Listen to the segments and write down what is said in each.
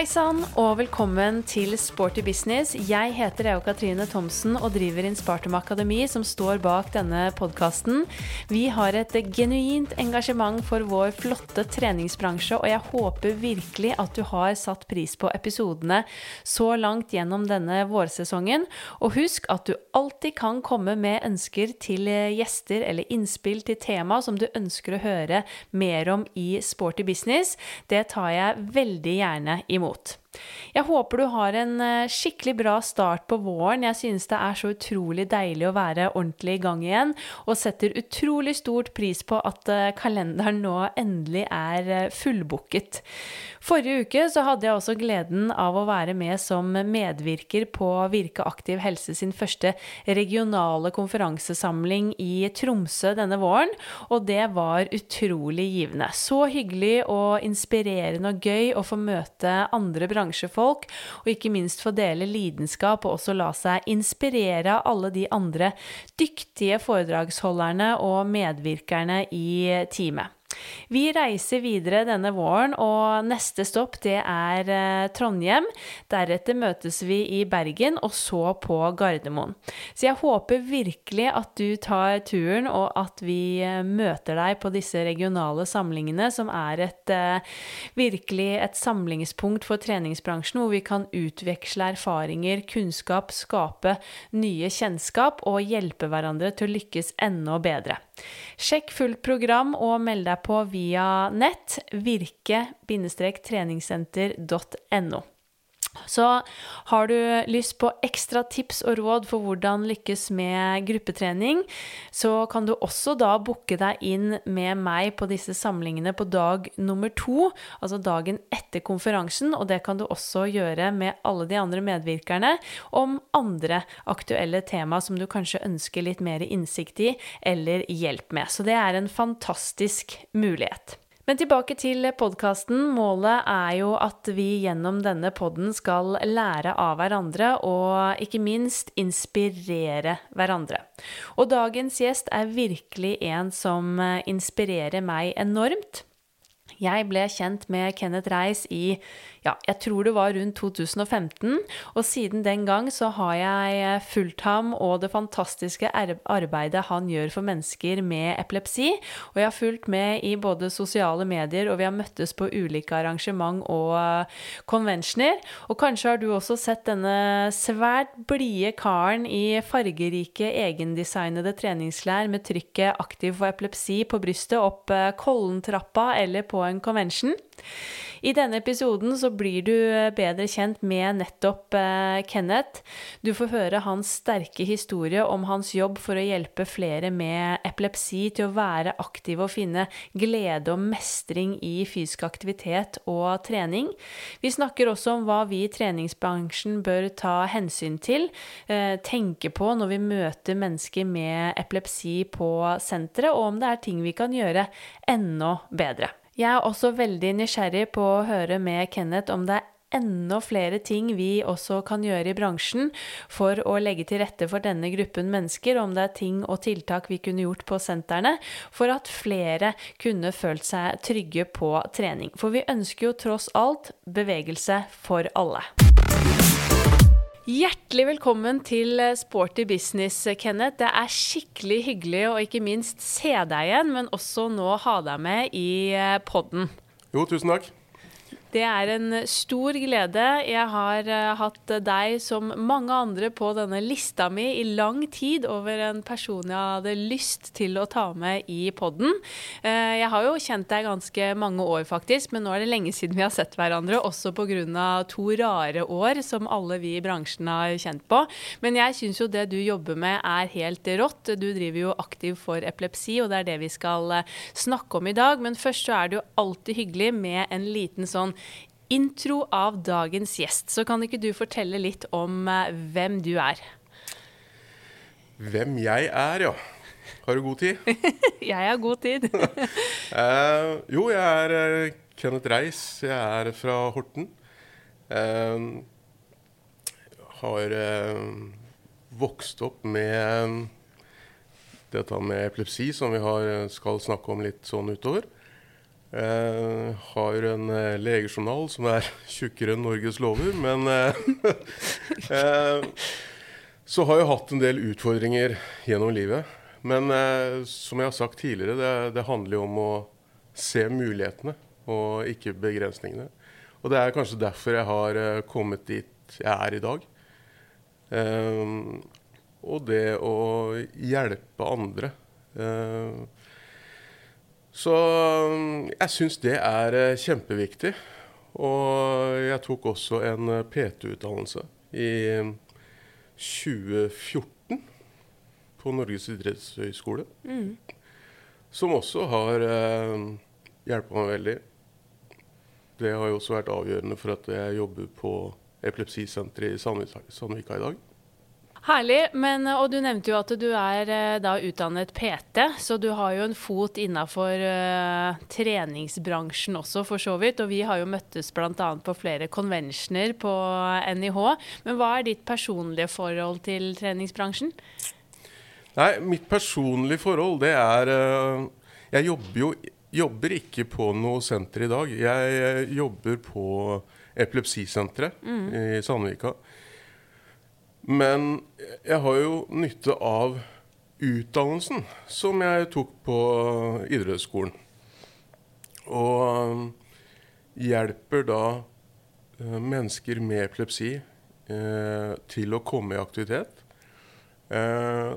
Hei sann, og velkommen til Sporty business. Jeg heter Eo Katrine Thomsen og driver Inspartum Akademi, som står bak denne podkasten. Vi har et genuint engasjement for vår flotte treningsbransje, og jeg håper virkelig at du har satt pris på episodene så langt gjennom denne vårsesongen. Og husk at du alltid kan komme med ønsker til gjester eller innspill til tema som du ønsker å høre mer om i Sporty business. Det tar jeg veldig gjerne imot imot. Jeg håper du har en eh, skikkelig bra start på våren. Jeg synes det er så utrolig deilig å være ordentlig i gang igjen, og setter utrolig stort pris på at eh, kalenderen nå endelig er eh, fullbooket. Forrige uke så hadde jeg også gleden av å være med som medvirker på Virke aktiv helse sin første regionale konferansesamling i Tromsø denne våren, og det var utrolig givende. Så hyggelig og inspirerende og gøy å få møte andre bransjefolk, og ikke minst få dele lidenskap og også la seg inspirere av alle de andre dyktige foredragsholderne og medvirkerne i teamet. Vi reiser videre denne våren, og neste stopp det er eh, Trondheim. Deretter møtes vi i Bergen, og så på Gardermoen. Så jeg håper virkelig at du tar turen, og at vi eh, møter deg på disse regionale samlingene, som er et eh, virkelig et samlingspunkt for treningsbransjen, hvor vi kan utveksle erfaringer, kunnskap, skape nye kjennskap og hjelpe hverandre til å lykkes enda bedre. Sjekk fullt program og meld deg på via nett virke-treningssenter.no. Så har du lyst på ekstra tips og råd for hvordan lykkes med gruppetrening, så kan du også da booke deg inn med meg på disse samlingene på dag nummer to, altså dagen etter konferansen, og det kan du også gjøre med alle de andre medvirkerne om andre aktuelle tema som du kanskje ønsker litt mer innsikt i eller hjelp med. Så det er en fantastisk mulighet. Men tilbake til podkasten. Målet er jo at vi gjennom denne podden skal lære av hverandre, og ikke minst inspirere hverandre. Og dagens gjest er virkelig en som inspirerer meg enormt. Jeg ble kjent med Kenneth Reis i ja, jeg tror det var rundt 2015, og siden den gang så har jeg fulgt ham og det fantastiske arbeidet han gjør for mennesker med epilepsi. Og jeg har fulgt med i både sosiale medier, og vi har møttes på ulike arrangement og konvensjoner. Og kanskje har du også sett denne svært blide karen i fargerike, egendesignede treningsklær med trykket 'aktiv for epilepsi' på brystet opp Kollentrappa eller på en convention. I denne episoden så blir du eh, bedre kjent med nettopp eh, Kenneth. Du får høre hans sterke historie om hans jobb for å hjelpe flere med epilepsi til å være aktive og finne glede og mestring i fysisk aktivitet og trening. Vi snakker også om hva vi i treningsbransjen bør ta hensyn til, eh, tenke på når vi møter mennesker med epilepsi på senteret, og om det er ting vi kan gjøre enda bedre. Jeg er også veldig nysgjerrig på å høre med Kenneth om det er enda flere ting vi også kan gjøre i bransjen for å legge til rette for denne gruppen mennesker, om det er ting og tiltak vi kunne gjort på sentrene for at flere kunne følt seg trygge på trening. For vi ønsker jo tross alt bevegelse for alle. Hjertelig velkommen til eh, Sporty business, Kenneth. Det er skikkelig hyggelig å ikke minst se deg igjen, men også nå ha deg med i eh, podden. Jo, tusen takk. Det er en stor glede. Jeg har uh, hatt deg som mange andre på denne lista mi i lang tid over en person jeg hadde lyst til å ta med i podden. Uh, jeg har jo kjent deg ganske mange år, faktisk, men nå er det lenge siden vi har sett hverandre, også pga. to rare år som alle vi i bransjen har kjent på. Men jeg syns jo det du jobber med er helt rått. Du driver jo aktiv for epilepsi, og det er det vi skal uh, snakke om i dag. Men først så er det jo alltid hyggelig med en liten sånn intro av dagens gjest. Så kan ikke du fortelle litt om uh, hvem du er? Hvem jeg er, ja. Har du god tid? jeg har god tid. uh, jo, jeg er uh, Kenneth Reis. Jeg er fra Horten. har vokst opp med dette med epilepsi, som vi har, skal snakke om litt sånn utover. Jeg har en eh, legejournal som er tjukkere enn Norges lover, men eh, eh, Så har jeg hatt en del utfordringer gjennom livet. Men eh, som jeg har sagt tidligere, det, det handler jo om å se mulighetene og ikke begrensningene. Og det er kanskje derfor jeg har eh, kommet dit jeg er i dag. Eh, og det å hjelpe andre. Eh, så mm, jeg syns det er eh, kjempeviktig. Og jeg tok også en eh, PT-utdannelse i 2014 på Norges idrettshøgskole. Mm. Som også har eh, hjulpet meg veldig. Det har jo også vært avgjørende for at jeg jobber på epilepsisenteret i Sandvika i dag. Herlig. Men, og du nevnte jo at du er eh, da utdannet PT, så du har jo en fot innafor uh, treningsbransjen også, for så vidt. Og vi har jo møttes bl.a. på flere conventioner på NIH. Men hva er ditt personlige forhold til treningsbransjen? Nei, mitt personlige forhold, det er uh, Jeg jobber jo jobber ikke på noe senter i dag. Jeg eh, jobber på epilepsisenteret i Sandvika. Men jeg har jo nytte av utdannelsen som jeg tok på idrettsskolen. Og eh, hjelper da eh, mennesker med epilepsi eh, til å komme i aktivitet. Eh,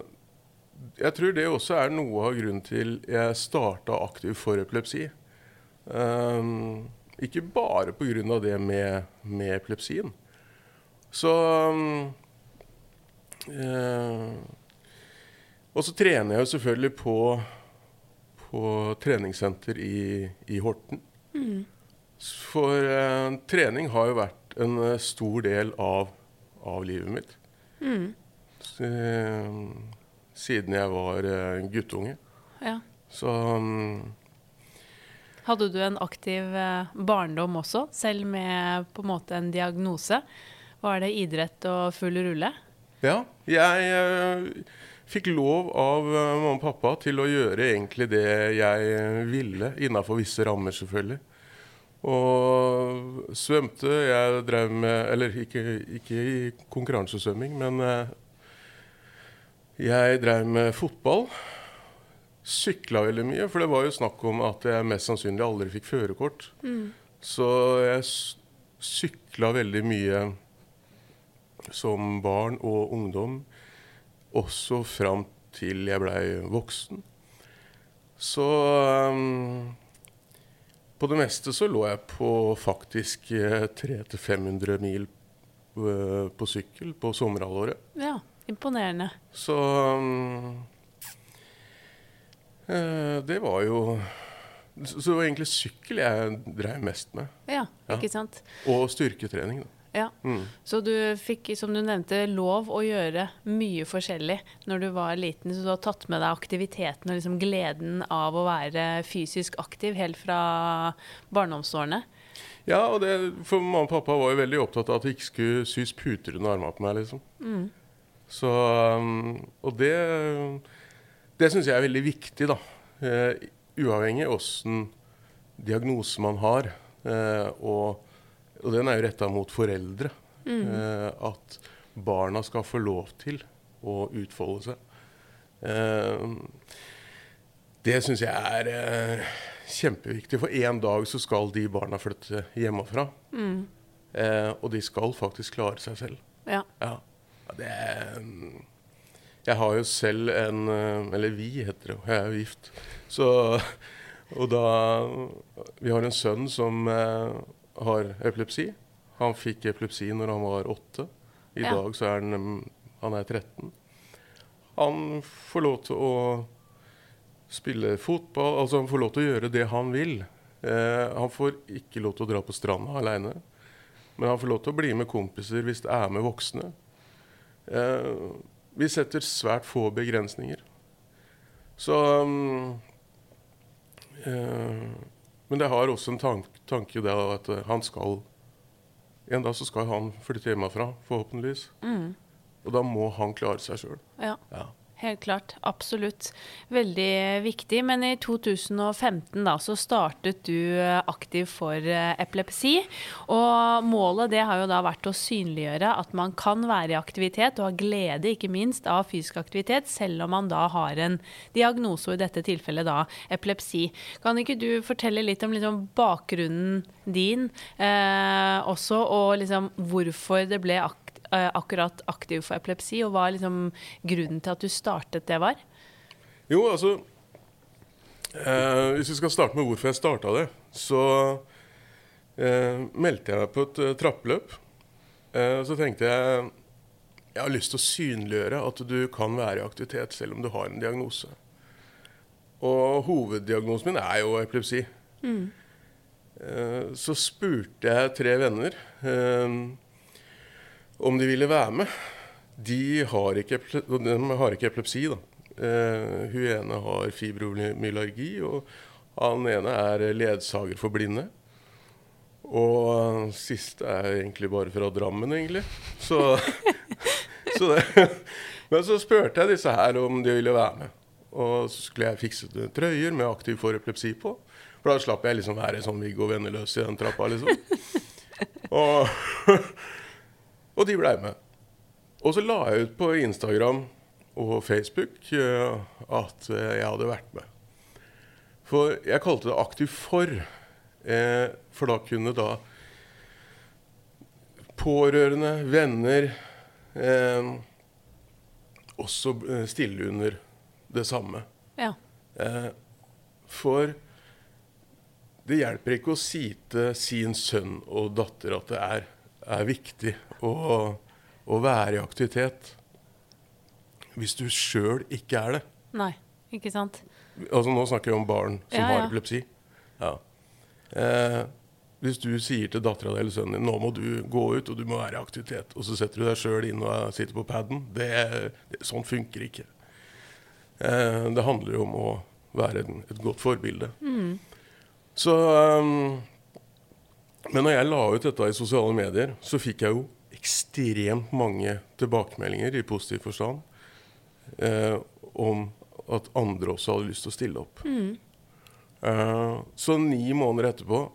jeg tror det også er noe av grunnen til jeg starta aktiv for epilepsi. Eh, ikke bare pga. det med, med epilepsien. Så Og så trener jeg jo selvfølgelig på, på treningssenter i, i Horten. Mm. For eh, trening har jo vært en uh, stor del av, av livet mitt. Mm. Så, siden jeg var eh, guttunge. Ja. Så um, Hadde du en aktiv eh, barndom også, selv med på en måte en diagnose? Var det idrett og full rulle? Ja, jeg uh, fikk lov av uh, mamma og pappa til å gjøre egentlig det jeg uh, ville, innafor visse rammer, selvfølgelig. Og svømte. Jeg drev med Eller ikke, ikke i konkurransesvømming, men jeg drev med fotball. Sykla veldig mye, for det var jo snakk om at jeg mest sannsynlig aldri fikk førerkort. Så jeg sykla veldig mye som barn og ungdom, også fram til jeg blei voksen. Så um, på det meste så lå jeg på faktisk eh, 300-500 mil eh, på sykkel på sommerhalvåret. Ja, imponerende. Så um, eh, Det var jo Så det var egentlig sykkel jeg drev mest med. Ja, Ja. ikke sant? Og styrketrening. Da. Ja. Mm. Så du fikk, som du nevnte, lov å gjøre mye forskjellig når du var liten. Så du har tatt med deg aktiviteten og liksom gleden av å være fysisk aktiv helt fra barndomsårene. Ja, og det, for mamma og pappa var jo veldig opptatt av at det ikke skulle sys puter under armene på meg. liksom. Mm. Så, um, og det, det syns jeg er veldig viktig, da. Uh, uavhengig åssen diagnose man har. Uh, og, og den er jo retta mot foreldre. Eh, at barna skal få lov til å utfolde seg. Eh, det syns jeg er eh, kjempeviktig. For en dag så skal de barna flytte hjemmefra. Mm. Eh, og de skal faktisk klare seg selv. Ja. Ja. Det er, mm, Jeg har jo selv en eh, Eller vi heter det jo, jeg er jo gift. Så, og da Vi har en sønn som eh, har epilepsi. Han fikk epilepsi når han var åtte. I Ja. dag så er han, han er 13. Han får lov til å spille fotball, altså han får lov til å gjøre det han vil. Eh, han får ikke lov til å dra på stranda aleine. Men han får lov til å bli med kompiser hvis det er med voksne. Eh, vi setter svært få begrensninger. Så um, eh, Men det har også en tank, tanke det at han skal En dag så skal han flytte hjemmefra, forhåpentligvis. Mm. Og da må han klare seg sjøl. ja. Ja. Helt klart. Absolutt. Veldig viktig. Men i 2015 da, så startet du eh, aktiv for eh, epilepsi. Og målet det har jo da vært å synliggjøre at man kan være i aktivitet og ha glede, ikke minst, av fysisk aktivitet, selv om man da har en diagnose, og i dette tilfellet da epilepsi. Kan ikke du fortelle litt om liksom, bakgrunnen din eh, også, og liksom hvorfor det ble aktivt? Eh, akkurat aktiv for epilepsi, og hva liksom grunnen til at du startet det var? Jo, altså eh, Hvis vi skal starte med hvorfor jeg starta det, så eh, meldte jeg meg på et uh, trappeløp. Eh, så tenkte jeg jeg har lyst til å synliggjøre at du kan være i aktivitet selv om du har en diagnose. Og hoveddiagnosen min er jo epilepsi. Mm. Eh, så spurte jeg tre venner om de ville være med. De har ikke, de har ikke epilepsi, da. Uh, hun ene har fibromyalgi, og han ene er ledsager for blinde. Og siste er egentlig bare fra Drammen, egentlig. Så, så det, Men så spurte jeg disse her om de ville være med. Og så skulle jeg fikse trøyer med aktiv for epilepsi på. For da slapp jeg liksom være sånn Viggo Venneløs i den trappa, liksom. Og og de blei med. Og så la jeg ut på Instagram og Facebook uh, at uh, jeg hadde vært med. For jeg kalte det Aktiv for. Uh, for da kunne da pårørende, venner også stille under det samme. Ja. for det hjelper ikke å si til sin sønn og datter at det er er viktig å, å være i aktivitet hvis du sjøl ikke er det. Nei, ikke sant? Altså Nå snakker jeg om barn som ja, har epilepsi. Ja. Eh, hvis du sier til dattera di eller sønnen din nå må du gå ut og du må være i aktivitet, og så setter du deg sjøl inn og sitter på paden, det, det, sånn funker ikke. Eh, det handler jo om å være et, et godt forbilde. Mm. Så um, men når jeg la ut dette i sosiale medier, så fikk jeg jo ekstremt mange tilbakemeldinger i positiv forstand eh, om at andre også hadde lyst til å stille opp. Mm. Eh, så ni måneder etterpå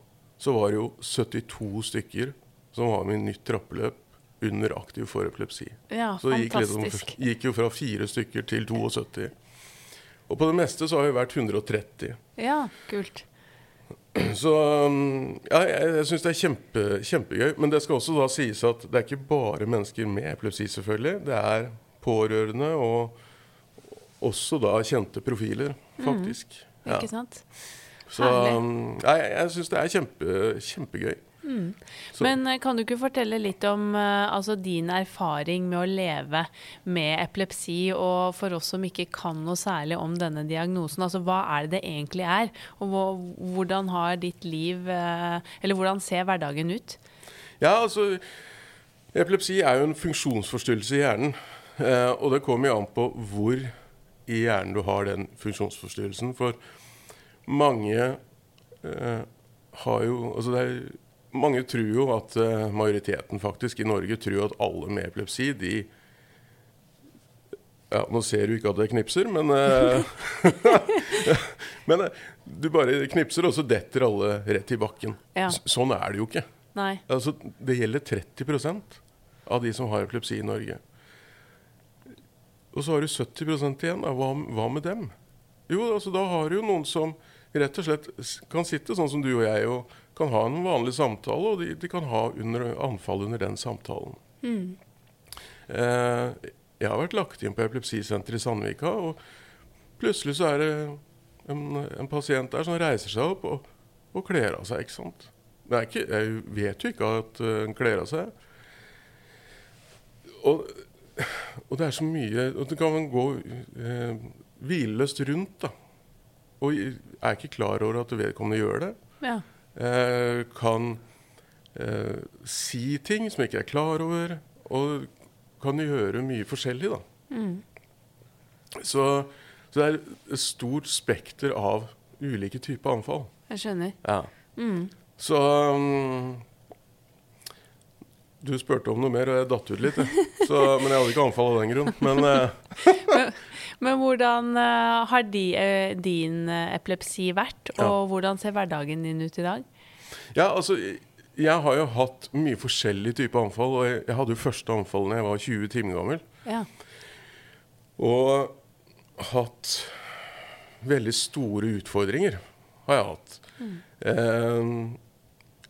så var det jo 72 stykker som var med i nytt trappeløp under aktiv for epilepsi. Ja, så det gikk, liksom, gikk jo fra fire stykker til 72. Og på det meste så har vi vært 130. Ja, kult. Så um, ja, jeg, jeg syns det er kjempe, kjempegøy. Men det skal også da sies at det er ikke bare mennesker med epilepsi, selvfølgelig. Det er pårørende og også da kjente profiler, mm. faktisk. Mm, ikke sant? Så um, ja, jeg, jeg syns det er kjempe, kjempegøy. Mm. Men eh, kan du ikke fortelle litt om uh, altså din erfaring med å leve med epilepsi, og for oss som ikke kan noe særlig om denne diagnosen, altså hva er det det egentlig er? Og hvordan har ditt liv uh, Eller hvordan ser hverdagen ut? Ja, altså Epilepsi er jo en funksjonsforstyrrelse i hjernen. Og det kommer jo an på hvor i hjernen du har den funksjonsforstyrrelsen. For mange har jo Altså det er mange tror jo at uh, majoriteten faktisk i Norge tror at alle med epilepsi, de ja, Nå ser du ikke at jeg knipser, men uh, Men uh, du bare knipser, og så detter alle rett i bakken. Ja. Sånn er det jo ikke. Altså, det gjelder 30% av de som har epilepsi i Norge. Og så har du 70% igjen. Hva, hva, med dem? Jo, altså, da har du jo noen som rett og slett kan sitte sånn som du og jeg og kan ha en vanlig samtale, og de, de kan ha under, anfall under den samtalen. Mm. Eh, jeg har vært lagt inn på epilepsisenteret i Sandvika, og plutselig så er det en, en pasient der som reiser seg opp og, og kler av seg. ikke sant? Ikke, jeg vet jo ikke at en uh, kler av seg. Og, og, det er så mye og Det kan gå uh, hvileløst rundt. da, Og er ikke klar over at vedkommende gjør det. Ja. Eh, kan eh, si ting som jeg ikke er klar over, og kan gjøre mye forskjellig, da. Mm. Så, så, det er et stort spekter av ulike typer anfall. Jeg skjønner. Ja. Mm. Så um, du spurte om noe mer, og jeg datt ut litt. Så, men jeg hadde ikke anfall av den grunn. Men, uh, Men hvordan eh, har de, eh, din eh, epilepsi vært, Ja. og hvordan ser hverdagen din ut i dag? Ja, altså, jeg har jo hatt mye forskjellige typer anfall. Og jeg, jeg hadde jo første anfall da jeg var 20 timer gammel. Ja. Og hatt veldig store utfordringer, har jeg hatt. Eh,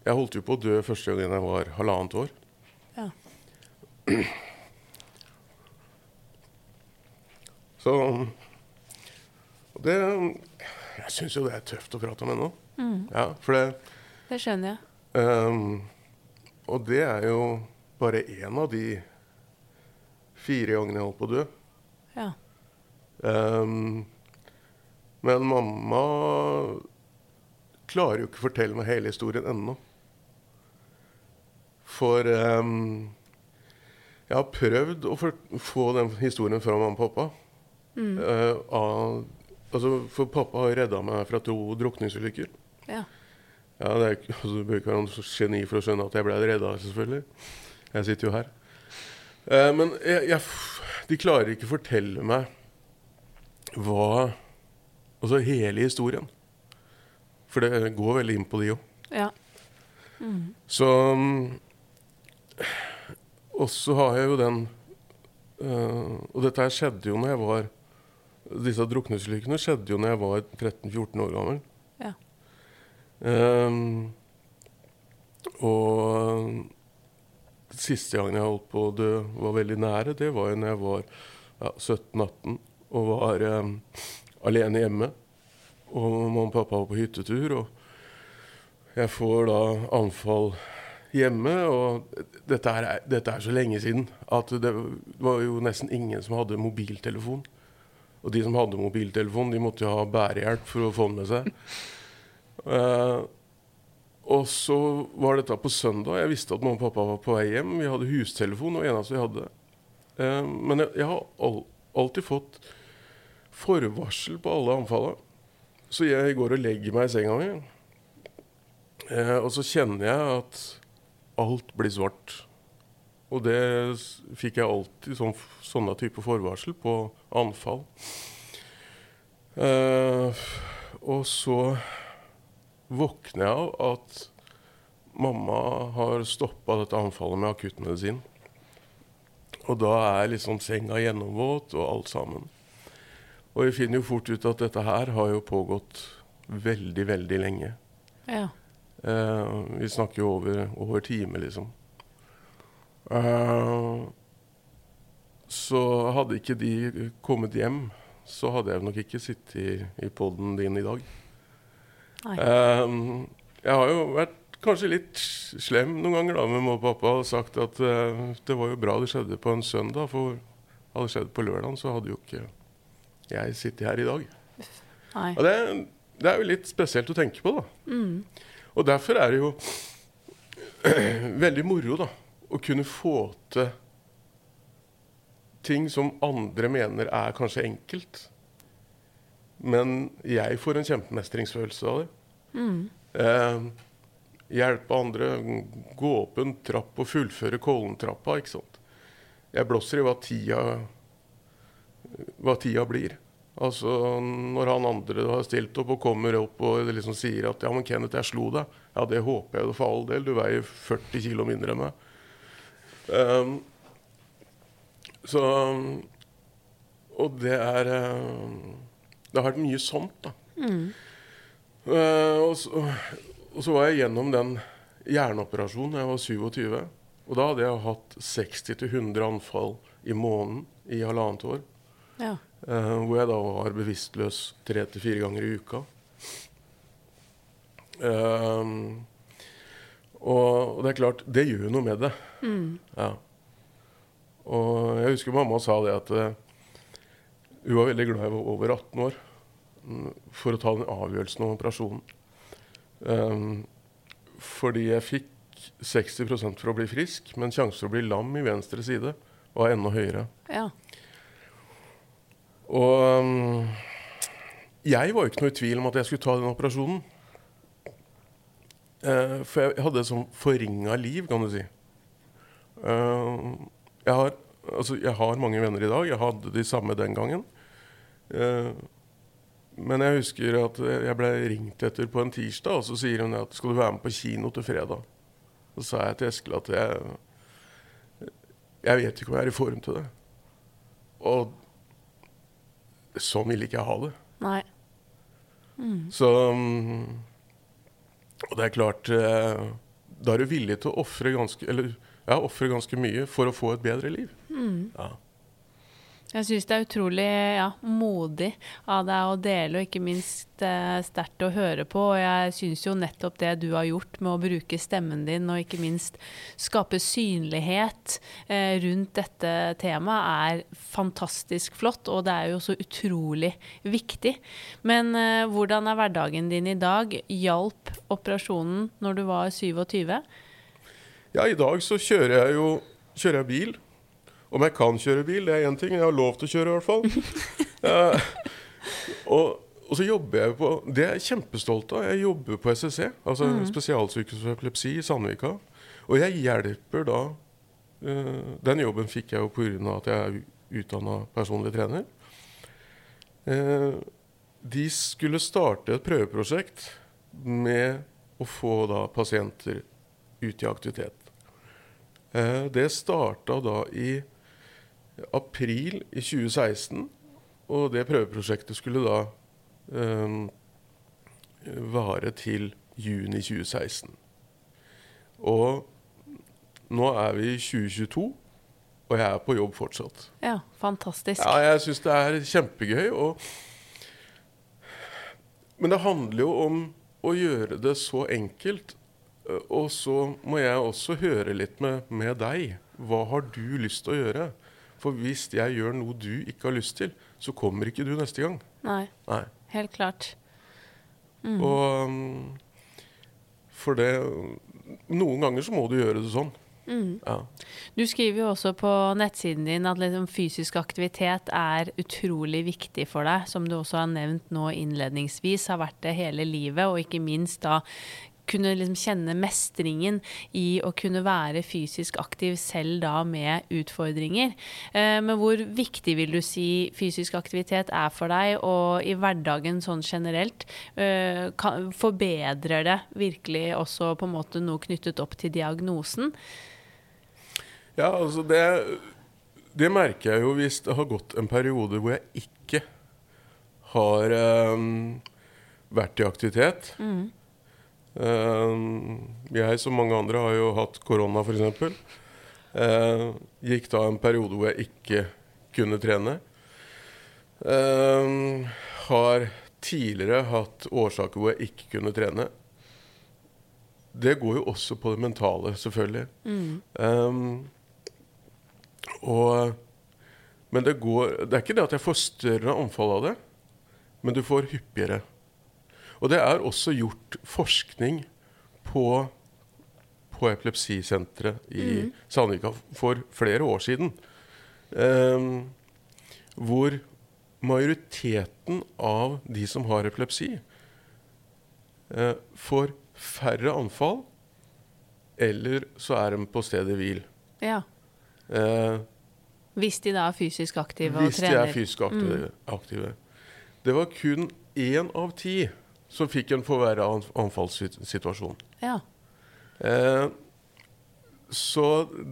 jeg holdt jo på å dø første gangen jeg var halvannet år. Ja. Så det Jeg syns jo det er tøft å prate om ennå. Ja, for det Det skjønner jeg. Um, og det er jo bare én av de fire gangene jeg holdt på å dø. Ja. Um, men mamma klarer jo ikke å fortelle meg hele historien ennå. For um, jeg har prøvd å få den historien fra mamma og pappa. Eh, av, altså, for pappa har redda meg fra to drukningsulykker. Ja. Ja, det er, altså, Du bør ikke være noe geni for å skjønne at jeg ble redda, selvfølgelig. Jeg sitter jo her. Uh, men jeg, jeg, de klarer ikke fortelle meg hva Altså hele historien. For det går veldig inn på de òg. ja. Så mm, Og så har jeg jo den uh, Og dette her skjedde jo når jeg var Disse drukningsulykkene skjedde jo når jeg var 13-14 år gammel. Ja. Um, og siste gangen jeg holdt på å dø, var veldig nære, det var jo når jeg var ja, 17-18 og var um, alene hjemme. Og mamma og pappa var på hyttetur, og jeg får da anfall hjemme. Og dette er, dette er så lenge siden at det var jo nesten ingen som hadde mobiltelefon. Og de som hadde mobiltelefon, de måtte jo ha bærehjelp for å få den med seg. Uh, og så var dette på søndag. Jeg visste at mamma og pappa var på vei hjem. Vi hadde hustelefon, og eneste vi hadde. Uh, men jeg, jeg har all, alltid fått forvarsel på alle anfallene. Så jeg går og legger meg i senga mi, uh, og så kjenner jeg at alt blir svart. Og det fikk jeg alltid sånn, sånne type forvarsel på anfall. Eh, og så våkner jeg av at mamma har stoppa dette anfallet med akuttmedisin. Og da er liksom senga gjennomvåt og alt sammen. Og vi finner jo fort ut at dette her har jo pågått veldig, veldig lenge. Ja. Eh, vi snakker jo over, over time, liksom. Eh, så hadde ikke de kommet hjem, så hadde jeg nok ikke sittet i, i poden din i dag. Eh, jeg har jo vært kanskje litt slem noen ganger da med mamma og pappa og sagt at uh, det var jo bra det skjedde på en søndag, for hadde det skjedd på lørdag, så hadde jo ikke jeg sittet her i dag. Og det, det er jo litt spesielt å tenke på, da. Mm. Og derfor er det jo veldig moro da, å kunne få til ting som andre mener er kanskje enkelt. Men jeg får en kjempemestringsfølelse av det. Mm. Eh, hjelpe andre, gå opp en trapp og fullføre Kollen-trappa, ikke sant. Jeg blåser i hva tida, hva tida blir. Altså, når han andre har stilt opp og kommer opp og liksom sier at ja, men Kenneth, jeg slo deg. Ja, det håper jeg for all del. Du veier 40 kilo mindre enn meg. Um, så Og det er um, Det har vært mye sånt, da. Mm. Eh, og, så, og så var jeg gjennom den hjerneoperasjonen da jeg var 27. Og da hadde jeg hatt 60-100 anfall i måneden i halvannet år. Ja. eh, hvor jeg da var bevisstløs tre til fire ganger i uka. Ehm, og, og det er klart, det gjør noe med det. Mm. Ja. Og jeg husker mamma sa det at eh, hun var veldig glad jeg var over 18 år mm, for å ta den avgjørelsen om operasjonen. Um, fordi jeg fikk 60% for å bli frisk, men sjansen for å bli lam i venstre side var enda høyere. Ja. Og um, jeg var jo ikke noe i tvil om at jeg skulle ta den operasjonen. Uh, for jeg hadde et sånn forringa liv, kan du si. Eh, jeg, har, altså, jeg har mange venner i dag. Jeg hadde de samme den gangen. Eh, men jeg husker at jeg ble ringt etter på en tirsdag, og så sier hun at skal du være med på kino til fredag. Så sa jeg til Eskil at jeg, jeg vet ikke om jeg er i form til det. Og sånn ville ikke jeg ha det. Nei. Så mm, Og det er klart eh, Da er du villig til å ofre ganske Eller ja, ofre ganske mye for å få et bedre liv. Ja. Jeg syns det er utrolig ja, modig av deg å dele, og ikke minst eh, sterkt å høre på. Og jeg syns jo nettopp det du har gjort med å bruke stemmen din, og ikke minst skape synlighet eh, rundt dette temaet, er fantastisk flott. Og det er jo så utrolig viktig. Men eh, hvordan er hverdagen din i dag? Hjalp operasjonen når du var 27? Ja, i dag så kjører jeg jo kjører jeg bil. Om jeg kan kjøre bil, det er én ting. Jeg har lov til å kjøre, i hvert fall. uh, og, og så jobber jeg på Det er jeg kjempestolt av. Jeg jobber på SSC, altså Spesialsykehus for epilepsi i Sandvika. Og jeg hjelper da uh, Den jobben fikk jeg jo pga. at jeg er utdanna personlig trener. Uh, de skulle starte et prøveprosjekt med å få da pasienter ut i aktivitet. Eh, det starta da i april i 2016, og det prøveprosjektet skulle da eh, vare til juni 2016. Og nå er vi i 2022, og jeg er på jobb fortsatt. Ja, fantastisk. Ja, jeg syns det er kjempegøy. Og Men det handler jo om å gjøre det så enkelt. Eh, Og så må jeg også høre litt med, med deg. Hva har du lyst til å gjøre? For hvis jeg gjør noe du ikke har lyst til, så kommer ikke du neste gang. Nei, Nei. helt klart. Og um, For det Noen ganger så må du gjøre det sånn. Ja. Du skriver jo også på nettsiden din at liksom fysisk aktivitet er utrolig viktig for deg, som du også har nevnt nå innledningsvis, har vært det hele livet, og ikke minst da kunne liksom kjenne mestringen i å kunne være fysisk aktiv selv da med utfordringer. Eh, men hvor viktig vil du si fysisk aktivitet er for deg, og i hverdagen sånn generelt? Eh, forbedrer det virkelig også på en måte noe knyttet opp til diagnosen? Ja, altså det, det merker jeg jo hvis det har gått en periode hvor jeg ikke har um, vært i aktivitet. Ehm, jeg som mange andre har jo hatt korona f.eks. Uh, gikk da en periode hvor jeg ikke kunne trene. Ehm, har tidligere hatt årsaker hvor jeg ikke kunne trene. Det går jo også på det mentale, selvfølgelig. Ehm, og, men det går Det er ikke det at jeg får større anfall av det, men du får hyppigere. Og det er også gjort forskning på, på epilepsisenteret i Sandvika for flere år siden. Um, hvor majoriteten av de som har epilepsi, eh, får færre anfall, eller så er de på stedet hvil. Ja. Eh, Hvis de da er fysisk aktive og trener. hvis de er fysisk aktive. aktive. Det var kun én av ti som fikk en forverra anf- anfallssituasjon. Ja, Eh, så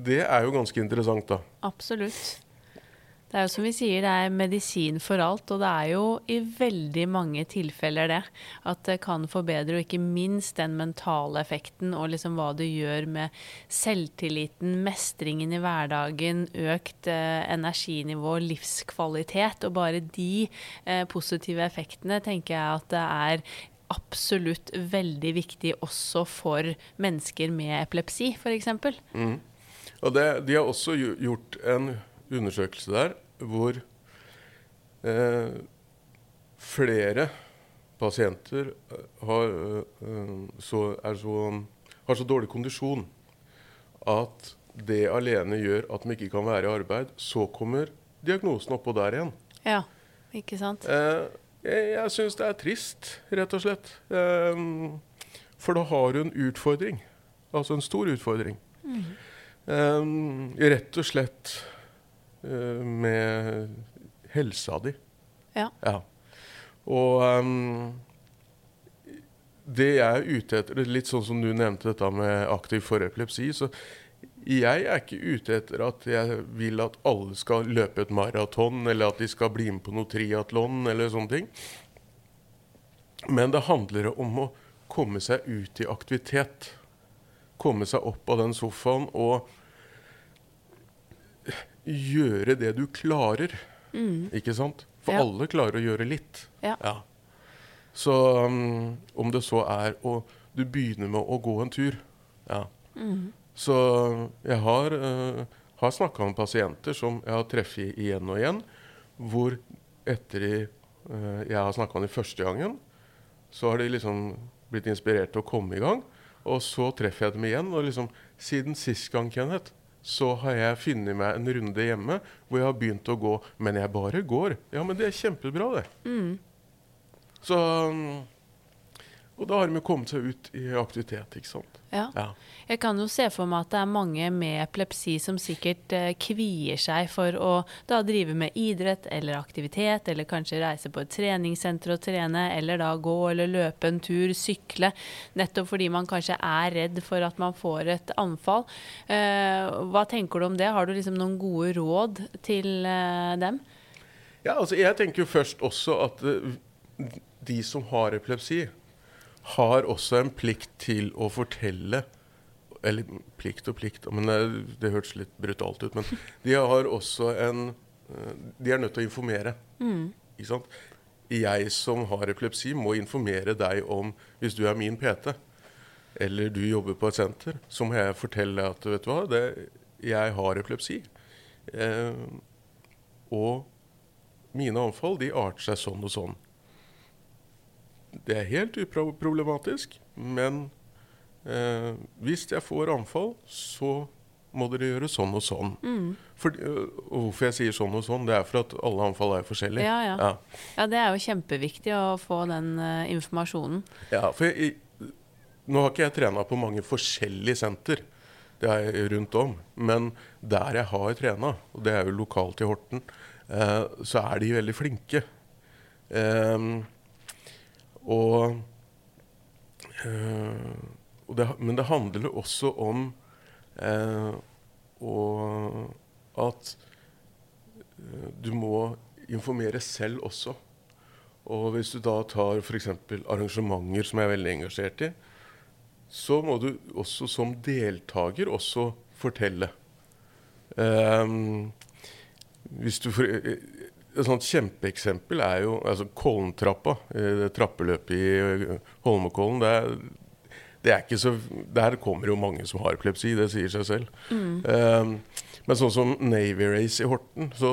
det er jo ganske interessant, da. absolutt. Det er jo som vi sier, det er medisin for alt, og det er jo i veldig mange tilfeller det. At det kan forbedre, og ikke minst den mentale effekten, og liksom hva det gjør med selvtilliten, mestringen i hverdagen, økt eh, energinivå, livskvalitet. Og bare de eh, positive effektene tenker jeg at det er absolutt veldig viktig også for mennesker med epilepsi, f.eks. Mm. Og det, de har også gjort en undersøkelse der hvor eh, flere pasienter eh, har, eh, så, er så, har så dårlig kondisjon at det alene gjør at de ikke kan være i arbeid. Så kommer diagnosen oppå der igjen. Ja, ikke sant? Eh, jeg jeg syns det er trist, rett og slett. Eh, for da har du en utfordring. Altså en stor utfordring. Eh, rett og slett med helsa di. Ja. Ja. Og um, det jeg er ute etter, litt sånn som du nevnte dette med aktiv forepilepsi, så jeg er ikke ute etter at jeg vil at alle skal løpe et maraton, eller at de skal bli med på noe triatlon eller sånne ting. Men det handler om å komme seg ut i aktivitet. Komme seg opp av den sofaen og gjøre det du klarer. Ikke sant? For Ja. alle klarer å gjøre litt. Ja. Så um, om det så er å Du begynner med å gå en tur. Ja. Så jeg har, uh, har snakka med pasienter som jeg har treffet igjen og igjen, hvor etter de, uh, jeg har snakka med dem første gangen, så har de liksom blitt inspirert til å komme i gang. Og så treffer jeg dem igjen. Og liksom, siden sist gang, Kenneth, så har jeg funnet meg en runde hjemme hvor jeg har begynt å gå. Men jeg bare går. Ja, men det er kjempebra, det. Så um, Og da har de kommet seg ut i aktivitet, ikke sant. Ja. Ja. Jeg kan jo se for meg at det er mange med epilepsi som sikkert eh, kvier seg for å da drive med idrett eller aktivitet, eller kanskje reise på et treningssenter og trene, eller da gå eller løpe en tur, sykle, nettopp fordi man kanskje er redd for at man får et anfall. Eh, hva tenker du om det? Har du liksom noen gode råd til eh, dem? Ja, altså jeg tenker jo først også at eh, de som har epilepsi, har også en plikt til å fortelle Eller plikt og plikt, men det, det hørtes litt brutalt ut. Men de har også en eh, De er nødt til å informere. Ikke sant? Jeg som har epilepsi, må informere deg om Hvis du er min PT, eller du jobber på et senter, så må jeg fortelle at vet du hva, det, jeg har epilepsi. Eh, og mine anfall de arter seg sånn og sånn. Det er helt uproblematisk, men eh, hvis jeg får anfall, så må dere gjøre sånn og sånn. For, øh, og hvorfor jeg sier sånn og sånn, det er for at alle anfall er forskjellige. Ja, ja. Ja, det er jo kjempeviktig å få den uh, informasjonen. Ja, for jeg, nå har ikke jeg trena på mange forskjellige senter. Det er jeg rundt om. Men der jeg har trena, og det er jo lokalt i Horten, eh, så er de veldig flinke. Ehm, og, eh, og det, men det handler også om eh, og at eh, du må informere selv også. Og hvis du da tar f.eks. arrangementer som jeg er veldig engasjert i, så må du også som deltaker også fortelle. Um, hvis du for, et sånt kjempeeksempel er jo altså Kollentrappa, eh, det trappeløpet i eh, Holmenkollen. Det er, det er ikke så, der kommer jo mange som har epilepsi, det sier seg selv. Ehm, men sånn som Navy Race i Horten, så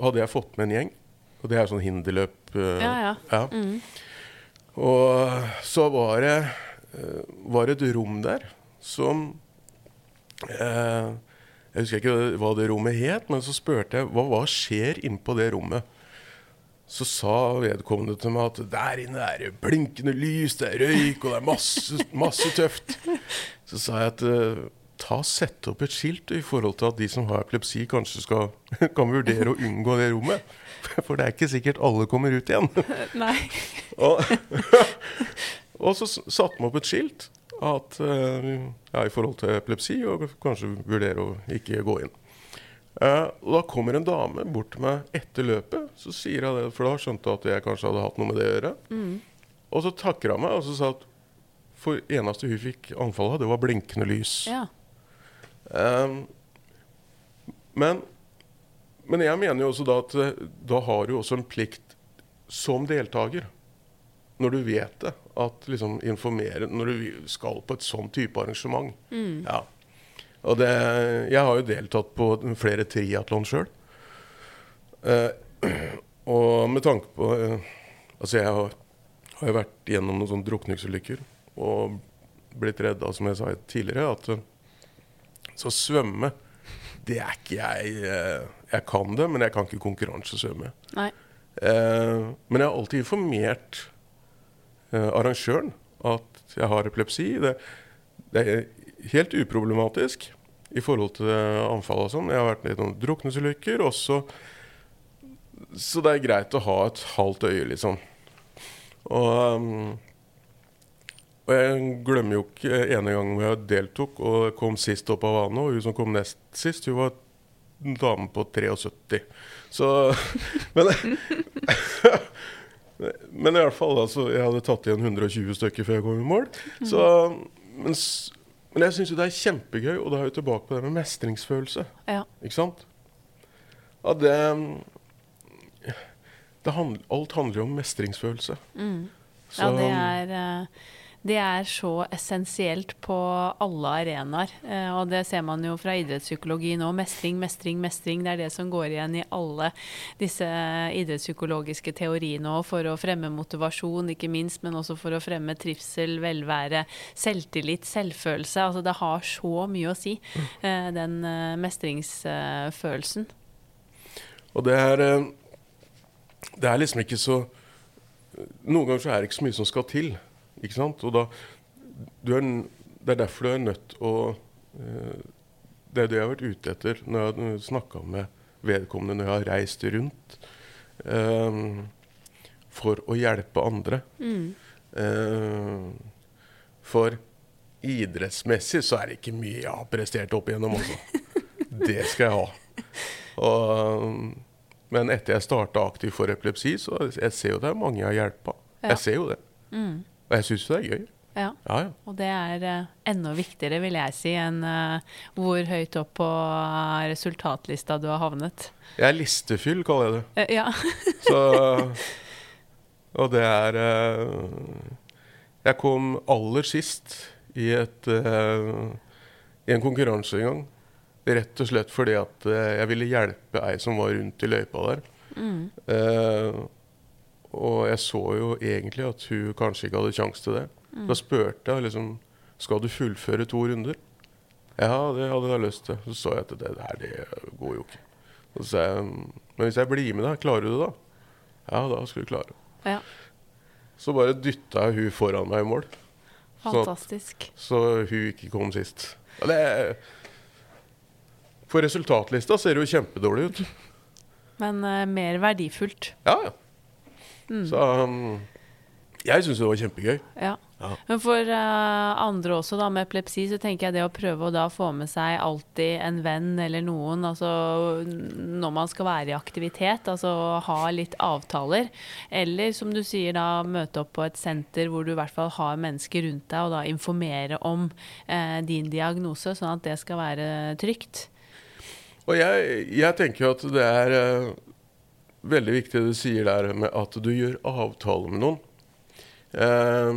hadde jeg fått med en gjeng. Og det er sånn hinderløp. Uh, Ja, ja. Og så var det, uh, var det et rom der som eh, Jeg husker ikke hva det rommet het, men så spurte jeg hva, hva skjer innpå det rommet. Så sa vedkommende til meg at der inne er det blinkende lys, det er røyk, og det er masse, masse tøft. Så sa jeg at ta ta Sett opp et skilt i forhold til at de som har epilepsi, kanskje skal, kan vurdere å unngå det rommet. For det er ikke sikkert alle kommer ut igjen. Nei. Og, og så satte vi opp et skilt at, eh, ja, i forhold til epilepsi, og kanskje vurdere å ikke gå inn. Eh, og da kommer en dame bort til meg etter løpet, så sier jeg det, for da skjønte jeg at jeg kanskje hadde hatt noe med det å gjøre. Og så takker hun meg og så sa at for eneste hun fikk anfall av, det var blinkende lys. Ja. Ehm, men, men jeg mener jo også da at da har du også en plikt som deltaker, når du vet det, at liksom informere når du skal på et sånn type arrangement. Ja. Og det, jeg har jo deltatt på flere triatlon sjøl. og med tanke på eh, Altså, jeg har, har jo vært gjennom noen sånne drukningsulykker og blitt redda, som jeg sa tidligere, at eh, så svømme, det er ikke jeg eh, Jeg kan det, men jeg kan ikke konkurransesvømme. Eh, men jeg har alltid informert eh, arrangøren at jeg har epilepsi. Det, det er helt uproblematisk i forhold til anfall og sånn. Jeg har vært i noen drukningsulykker. også. så det er greit å ha et halvt øye, liksom. Og, um, og jeg glemmer jo ikke ene gangen hvor jeg deltok og kom sist opp av vannet, og hun som kom nest sist, hun var en dame på 73. Så Men, men i hvert fall, altså, jeg hadde tatt igjen 120 stykker før jeg kom i mål. Så, men, men jeg syns jo det er kjempegøy, og da er vi tilbake på det med mestringsfølelse. Ja. Ikke sant? Ja, det, det handl, Alt handler jo om mestringsfølelse. Mm. Så, Ja, det er, eh, det er så essensielt på alle arenaer. Eh, Og det ser man jo fra idrettspsykologi nå. Mestring, mestring, mestring. Det er det som går igjen i alle disse idrettspsykologiske teoriene òg, for å fremme motivasjon, ikke minst, men også for å fremme trivsel, velvære, selvtillit, selvfølelse. Altså det har så mye å si, eh, den eh, mestringsfølelsen. Og det er eh, Det er liksom ikke så Noen ganger så er det ikke så mye som skal til. Ikke sant? Og da du er, Det er derfor du er nødt å eh, Det er det jeg har vært ute etter når jeg har snakka med vedkommende når jeg har reist rundt. eh, for å hjelpe andre. Mm. Eh, for idrettsmessig så er det ikke mye jeg har prestert opp igjennom, altså. Det skal jeg ha. Og, men etter jeg starta aktivt for epilepsi, så jeg ser jo det er mange jeg har hjelpa. Ja. Jeg ser jo det. Mm. Og jeg syns det er gøy. Ja. Ja, ja. Og det er uh, enda viktigere, vil jeg si, enn uh, hvor høyt opp på eh, resultatlista du har havnet. Jeg er listefyll, kaller jeg det. Uh, ja. Så, og det er Jeg kom aller sist i, et, i en konkurranse en gang. Rett og slett fordi at jeg ville hjelpe ei som var rundt i løypa der. Mm. Og jeg så jo egentlig at hun kanskje ikke hadde sjanse til det. Mm. Da spurte jeg liksom Skal du fullføre to runder. Ja, det hadde jeg lyst til. Så så jeg at det der, det går jo ikke. Så sa jeg Men hvis jeg blir med deg, klarer du det da? Ja, da skal du klare det. ja. Så bare dytta jeg hun foran meg i mål, Fantastisk. så hun ikke kom sist. Ja, det på resultatlista ser det jo kjempedårlig ut. Men uh, mer verdifullt. Ja, ja. Mm. Så um, jeg syns det var kjempegøy. Ja. Ja. Men for uh, andre også, da, med epilepsi, så tenker jeg det å prøve å da få med seg alltid en venn eller noen, altså når man skal være i aktivitet, altså ha litt avtaler. Eller som du sier, da møte opp på et senter hvor du i hvert fall har mennesker rundt deg, og da informere om uh, din diagnose, sånn at det skal være trygt. Og jeg, jeg tenker jo at det er eh, veldig viktig det du sier der med at du gjør avtale med noen. Eh,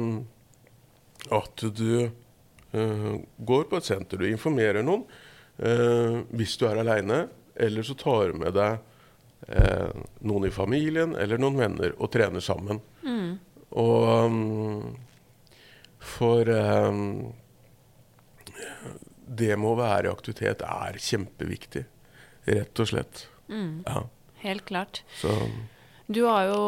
at du eh, går på et senter, du informerer noen eh, hvis du er aleine, eller så tar du med deg eh, noen i familien eller noen venner og trener sammen. Mm. Og um, for um, det med å være i aktivitet er kjempeviktig. Rett og slett. Mm. Ja. Helt klart. Så Du har jo,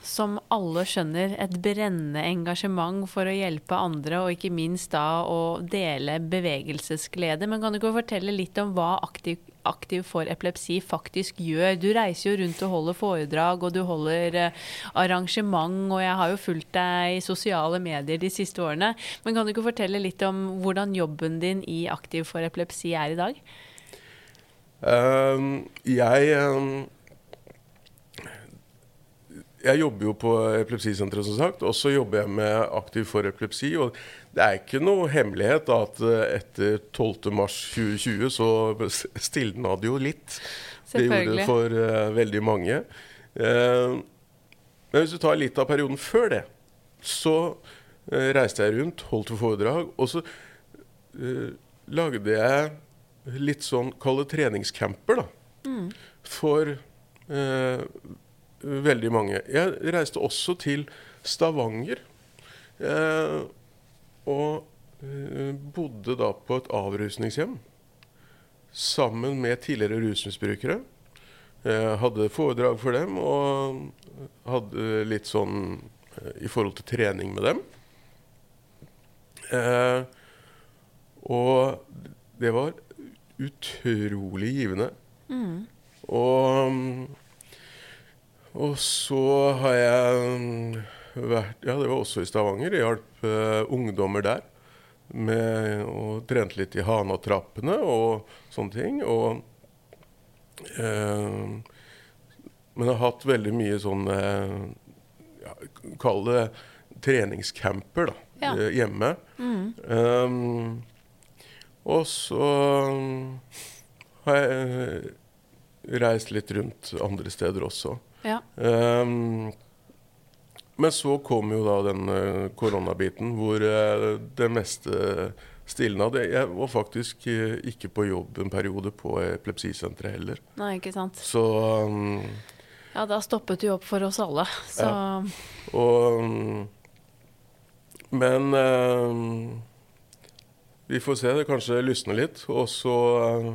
som alle skjønner, et brennende engasjement for å hjelpe andre, og ikke minst da å dele bevegelsesglede. Men kan du ikke fortelle litt om hva Aktiv, Aktiv for epilepsi faktisk gjør? Du reiser jo rundt og holder foredrag, og du holder eh, arrangement, og jeg har jo fulgt deg i sosiale medier de siste årene. Men kan du ikke fortelle litt om hvordan jobben din i Aktiv for epilepsi er i dag? um, jeg um, Jeg jobber jo på epilepsisenteret, som sagt. Og så jobber jeg med Aktiv for epilepsi. Og det er ikke noe hemmelighet da, at eh, etter 12.3.2020 så stilna det jo litt. Det gjorde det for uh, veldig mange. Uh, men hvis du tar litt av perioden før det, så uh, reiste jeg rundt, holdt foredrag, og så lagde jeg litt sånn kalde treningscamper, da. For eh, veldig mange. Jeg reiste også til Stavanger. Eh, og eh, bodde da på et avrusningshjem sammen med tidligere rusmisbrukere. Eh, hadde foredrag for dem og hadde litt sånn eh, i forhold til trening med dem. Eh, og det var utrolig givende. Mm. Og mm, Og så har jeg mm, vært Ja, det var også i Stavanger. Jeg hjalp uh, ungdommer der. Med, og trente litt i Hana-trappene og sånne ting. Og uh, Men jeg har hatt veldig mye sånn uh, ja, Kall det treningscamper da, Ja. hjemme. Mm. Um, og så har jeg reist litt rundt andre steder også. Ja. Um, men så kom jo da den eh, koronabiten hvor eh, det meste stilna. Jeg var faktisk eh, ikke på jobb en periode på epilepsisenteret heller. Nei, ikke sant. Så um, Ja, da stoppet jo opp for oss alle. Så Og um, Men um, vi får se. Det kanskje lysner litt. Og så uh,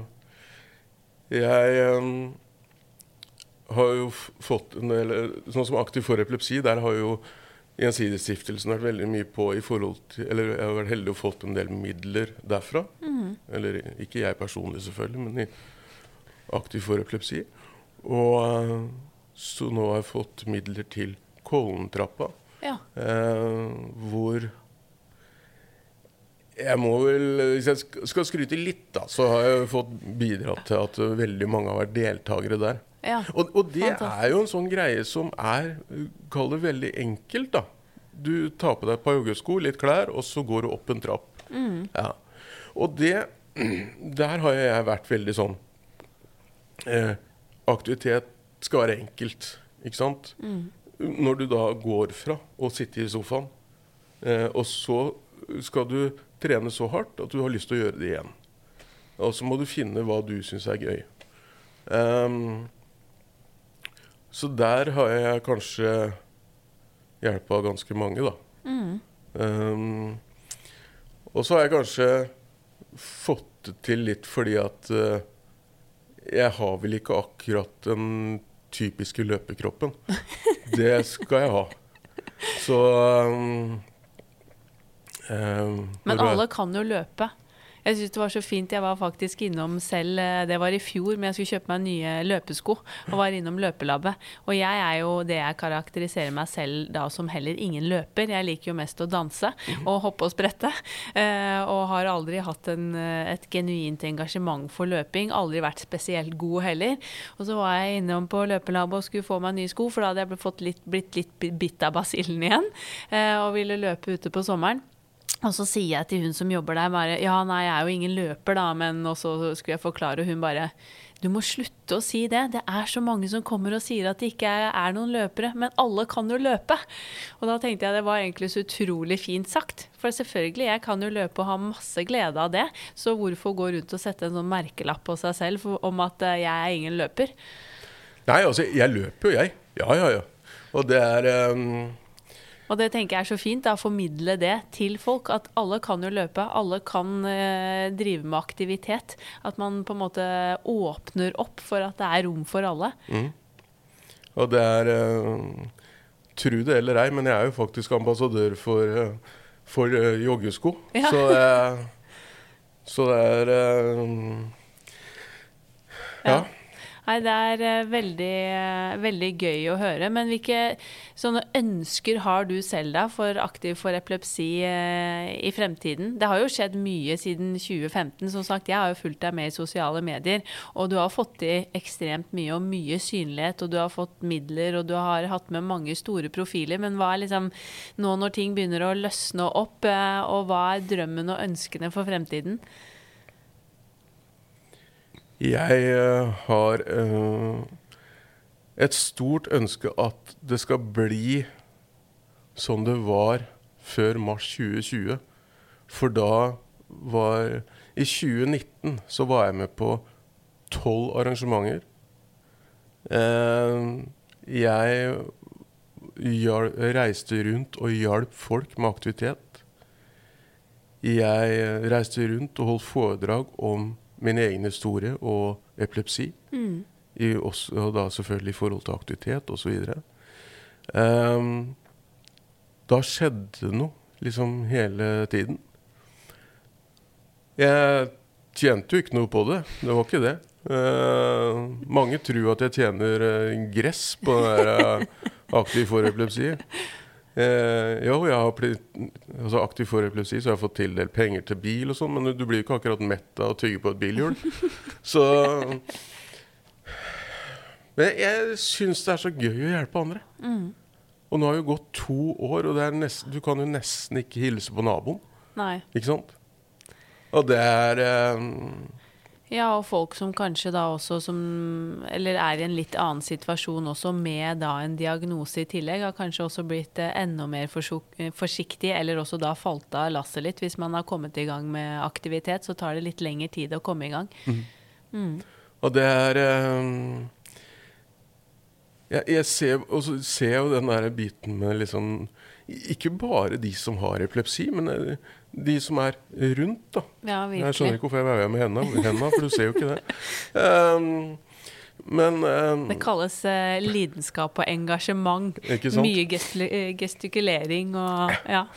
Jeg um, har jo fått en del Sånn som Aktiv for epilepsi, der har jo Gjensidigestiftelsen vært veldig mye på i forhold til Eller jeg har vært heldig og fått en del midler derfra. Eller ikke jeg personlig, selvfølgelig, men i Aktiv for epilepsi. Og uh, så nå har jeg fått midler til Kollentrappa. ja. Eh, hvor jeg må vel, Hvis jeg skal skryte litt, da, så har jeg fått bidratt til at eh, veldig mange har vært deltakere der. Ja. Og, og det Fantastisk. er jo en sånn greie som er eh, Kall det veldig enkelt, da. Du tar på deg et par joggesko, litt klær, og så går du opp en trapp. Ja. Og det Der har jeg vært veldig sånn eh, Aktivitet skal være enkelt, ikke sant? Når du da går fra å sitte i sofaen, eh, og så skal du trene så hardt at du har lyst til å gjøre det igjen. Og så må du finne hva du syns er gøy. Ehm, så der har jeg kanskje hjelpa ganske mange, da. Mm. Um, og så har jeg kanskje fått det til litt fordi at uh, jeg har vel ikke akkurat den typiske løpekroppen. Det skal jeg ha. Så um, um, Men alle kan jo løpe. Jeg syns det var så fint. Jeg var faktisk innom selv, eh, det var i fjor, men jeg skulle kjøpe meg nye løpesko. Og var innom løpelabbet. Og jeg er jo det jeg karakteriserer meg selv da som heller ingen løper. Jeg liker jo mest å danse og hoppe og sprette. eh, Og har aldri hatt en, eh, et genuint engasjement for løping. Aldri vært spesielt god heller. Og så var jeg innom på løpelabbet og skulle få meg nye sko, for da hadde jeg blitt, litt, blitt litt bitt av basillen igjen. Og ville løpe ute på sommeren. Og så sier jeg til hun som jobber der bare Ja, nei, jeg er jo ingen løper, da, men Og så skulle jeg forklare, og hun bare Du må slutte å si det. Det er så mange som kommer og sier at det ikke er, er noen løpere, men alle kan jo løpe. Og da tenkte jeg det var egentlig så utrolig fint sagt. For selvfølgelig, jeg kan jo løpe og ha masse glede av det. Så hvorfor gå rundt og sette en sånn merkelapp på seg selv om at eh, jeg er ingen løper? Nei, altså, jeg løper jo, jeg. Ja, ja, ja. Og det er ehm, Og det tenker jeg er så fint, å formidle det til folk. At alle kan jo løpe, alle kan eh, drive med aktivitet. At man på en måte åpner opp for at det er rom for alle. Og det er eh, Tru det eller ei, men jeg er jo faktisk ambassadør for, eh, for eh, joggesko. Ja. Så, eh, så det er eh, ja. Ja. Nei, det er eh, veldig, eh, veldig gøy å høre. Men hvilke sånne ønsker har du selv da for Aktiv for epilepsi eh, i fremtiden? Det har jo skjedd mye siden 2015. Som sagt, jeg har jo fulgt deg med i sosiale medier, og du har fått til ekstremt mye og mye synlighet, og du har fått midler, og du har hatt med mange store profiler. Men hva er liksom nå når ting begynner å løsne opp, og hva er drømmen og ønskene for fremtiden? Jeg eh, har eh, et stort ønske at det skal bli som det var før mars 2020. For da var I 2019 så var jeg med på tolv arrangementer. Eh, jeg reiste rundt og hjalp folk med aktivitet. Jeg reiste rundt og holdt foredrag om min egen historie og epilepsi. I, også, og da selvfølgelig i forhold til aktivitet osv. Um, da skjedde noe liksom hele tiden. Jeg tjente jo ikke noe på det, det var ikke det. Uh, mange tror at jeg tjener eh, gress på den der eh, aktiv for epilepsi. Eh, jo, jeg har altså aktiv for epilepsi, så jeg har fått tildelt penger til bil og sånn, men du blir jo ikke akkurat mett av å tygge på et bilhjul. Så Men jeg syns det er så gøy å hjelpe andre. Og nå har jo gått to år, og det er nest, du kan jo nesten ikke hilse på naboen. Nei. Ikke sant? Og det er eh, Ja, og folk som kanskje da også som Eller er i en litt annen situasjon også, med da en diagnose i tillegg, har kanskje også blitt eh, enda mer eh, forsiktig, eller også da falt av lasset litt. Hvis man har kommet i gang med aktivitet, så tar det litt lengre tid å komme i gang. Og det er um, jeg, jeg ser, jo den der biten med liksom Ikke bare de som har epilepsi, men eh, de som er rundt, da. Ja, Jeg skjønner ikke hvorfor jeg veier med hendene, for du ser jo ikke det. Um, men um, Det kalles uh, lidenskap og engasjement. Ikke sant? Mye eh, gestikulering og Ja.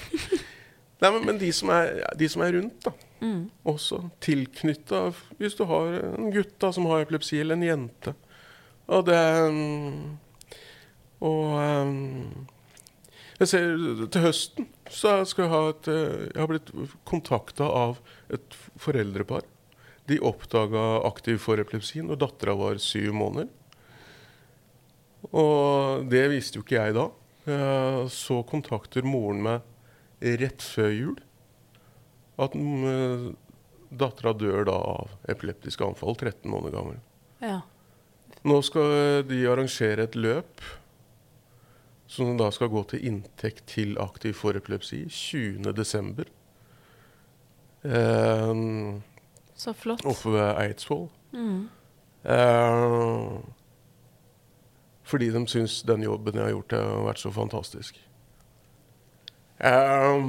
Nei, men, men de, som er, de som er rundt, da. Mm. Også tilknytta Hvis du har en gutt da, som har epilepsi, eller en jente. Og det um, Og jeg ser Til høsten så skal jeg ha et eh, Jeg har blitt kontakta av et foreldrepar. De oppdaga aktiv for epilepsien, når dattera var syv måneder. Og det visste jo ikke jeg da. Eh, Så kontakter moren meg rett før jul at mm, dattera dør da av epileptiske anfall, 13 måneder gammel. ja. Nå skal de arrangere et løp som da skal gå til inntekt til Aktiv for epilepsi 20.12. Eh, Så flott. oppe ved Eidsvoll. Mm. Eh, fordi de syns den jobben jeg har gjort, har vært så fantastisk. Eh,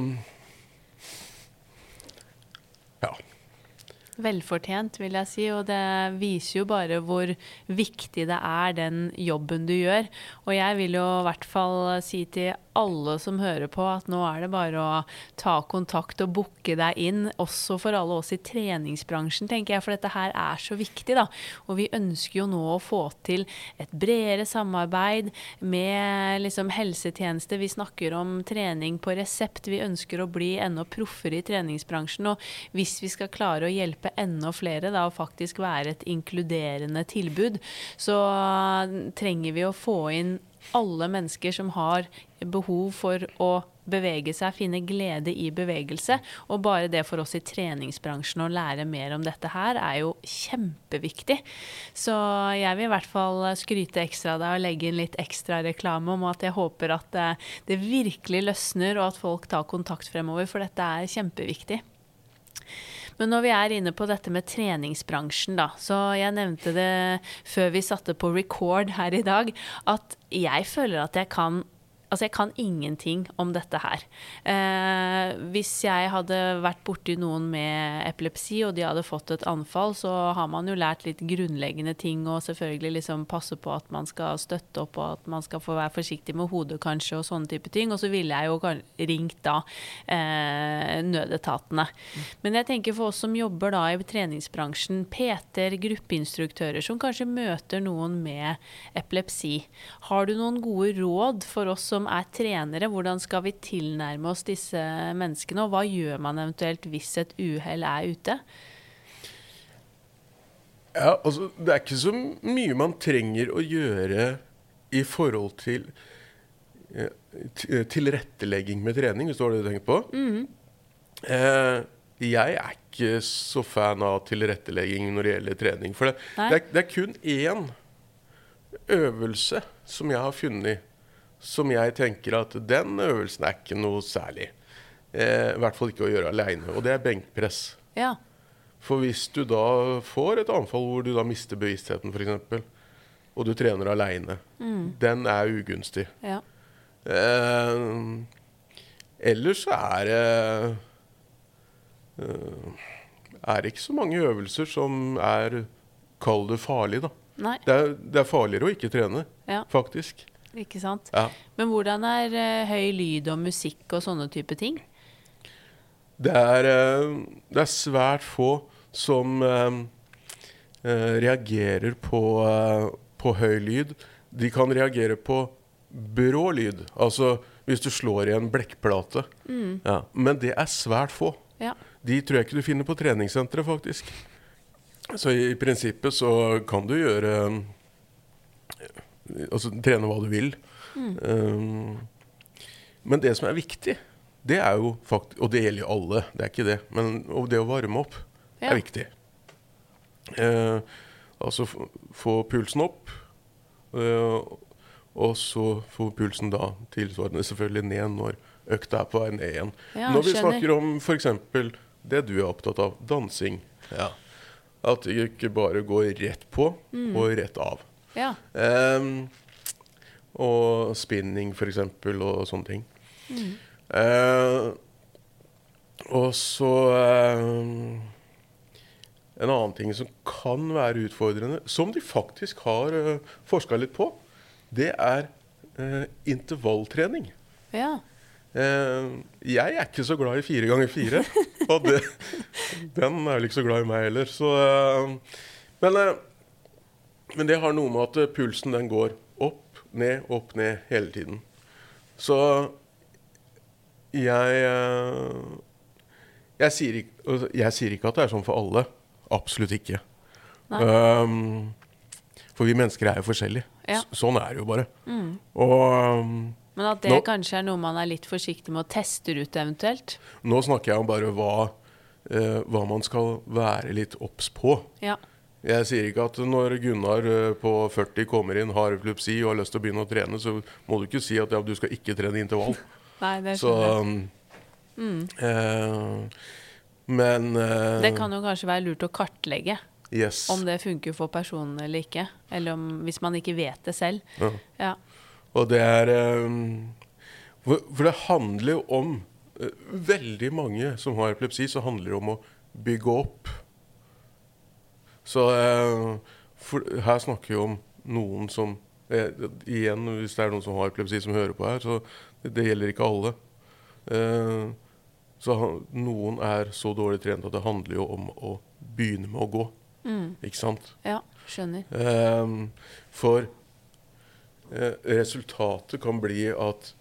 Velfortjent, vil jeg si, og det viser jo bare hvor viktig det er den jobben du gjør. Og jeg vil jo i hvert fall si til alle som hører på, at nå er det bare å ta kontakt og booke deg inn, også for alle oss i treningsbransjen, tenker jeg, for dette her er så viktig, da. Og vi ønsker jo nå å få til et bredere samarbeid med liksom helsetjeneste. Vi snakker om trening på resept. Vi ønsker å bli enda proffere i treningsbransjen. Og hvis vi skal klare å hjelpe enda flere da, og faktisk være et inkluderende tilbud, så trenger vi å få inn alle mennesker som har behov for å bevege seg, finne glede i bevegelse. Og bare det for oss i treningsbransjen å lære mer om dette her, er jo kjempeviktig. Så jeg vil i hvert fall skryte ekstra av deg og legge inn litt ekstra reklame om at jeg håper at det, det virkelig løsner, og at folk tar kontakt fremover, for dette er kjempeviktig. Men når vi er inne på dette med treningsbransjen, da, så jeg nevnte det før vi satte på record her i dag, at jeg føler at jeg kan Altså, jeg kan ingenting om dette her. Eh, hvis jeg hadde vært borti noen med epilepsi, og de hadde fått et anfall, så har man jo lært litt grunnleggende ting, og selvfølgelig liksom passe på at man skal støtte opp, og at man skal få være forsiktig med hodet, kanskje, og sånne type ting. Og så ville jeg jo ringt da eh, nødetatene. Men jeg tenker for oss som jobber da i treningsbransjen, PT-er, gruppeinstruktører, som kanskje møter noen med epilepsi, har du noen gode råd for oss som er trenere? Hvordan skal vi tilnærme oss disse menneskene, og hva gjør man eventuelt hvis et uhell er ute? Ja, altså, det er ikke så mye man trenger å gjøre i forhold til eh, tilrettelegging med trening, hvis du har det du tenker på. Eh, jeg er ikke så fan av tilrettelegging når det gjelder trening. For det, det, er, det er kun én øvelse som jeg har funnet som jeg tenker at den øvelsen er ikke noe særlig. Eh, I hvert fall ikke å gjøre aleine. Og det er benkpress. Ja. For hvis du da får et anfall hvor du da mister bevisstheten f.eks., og du trener aleine, den er ugunstig. ja. Eh, ellers så er det eh, er ikke så mange øvelser som er Kall det farlig, da. Det er, det er farligere å ikke trene, Ja, faktisk. Ikke sant. Ja. Men hvordan er uh, høy lyd og musikk og sånne type ting? Det er, uh, det er svært få som uh, reagerer på, på høy lyd. De kan reagere på brå lyd. Altså hvis du slår i en blekkplate. Ja. Men det er svært få. Ja. De tror jeg ikke du finner på treningssenteret, faktisk. Så i prinsippet så kan du gjøre Altså trene hva du vil. Um, men det som er viktig, det er jo faktisk Og det gjelder jo alle, det er ikke det. Men og det å varme opp Ja. er viktig. Uh, altså få, pulsen opp. Uh, og så få pulsen da tilsvarende selvfølgelig ned når økta er på vei ned igjen. Ja, når vi skjønner. snakker om f.eks. det du er opptatt av, dansing. At det ikke bare går rett på Mm. og rett av. Ja. Um, og spinning, for eksempel, og sånne ting. Mm. Uh, og så eh, En annen ting som kan være utfordrende, som de faktisk har uh, forska litt på, det er uh, intervalltrening. ja. Uh, jeg er ikke så glad i fire ganger fire. og det, den er vel ikke så glad i meg heller. Så, eh, men, eh, men det har noe med at eh, pulsen den går opp, ned, opp, ned hele tiden. Så jeg eh, jeg sier, ikke, altså, jeg sier ikke at det er sånn for alle. Absolutt ikke. Um, for vi mennesker er jo forskjellige. Ja. Sånn er det jo bare. Mm. Og um, Men at det Nå- kanskje er noe man er litt forsiktig med å teste ut eventuelt. Nå snakker jeg om bare hva, uh, hva man skal være litt obs på. Ja. Jeg sier ikke at når Gunnar eh, på 40 kommer inn, har epilepsi og har lyst til å begynne å trene, så må du ikke si at ja, du skal ikke trene intervall. Nei, det Så um, eh, Men eh, Det kan jo kanskje være lurt å kartlegge Yes. om det funker for personen eller ikke. Eller om, hvis man ikke vet det selv. Ja. Ja. Og det er eh, for, for det handler jo om eh, Veldig mange som har epilepsi, så handler det om å bygge opp. Så eh, for, her snakker vi om noen som eh, Igjen, hvis det er noen som har epilepsi som hører på her, så det, det gjelder ikke alle. Eh, så noen er så dårlig trent at det handler jo om å begynne med å gå. Mm. Ikke sant? ja, skjønner. For eh, resultatet kan bli at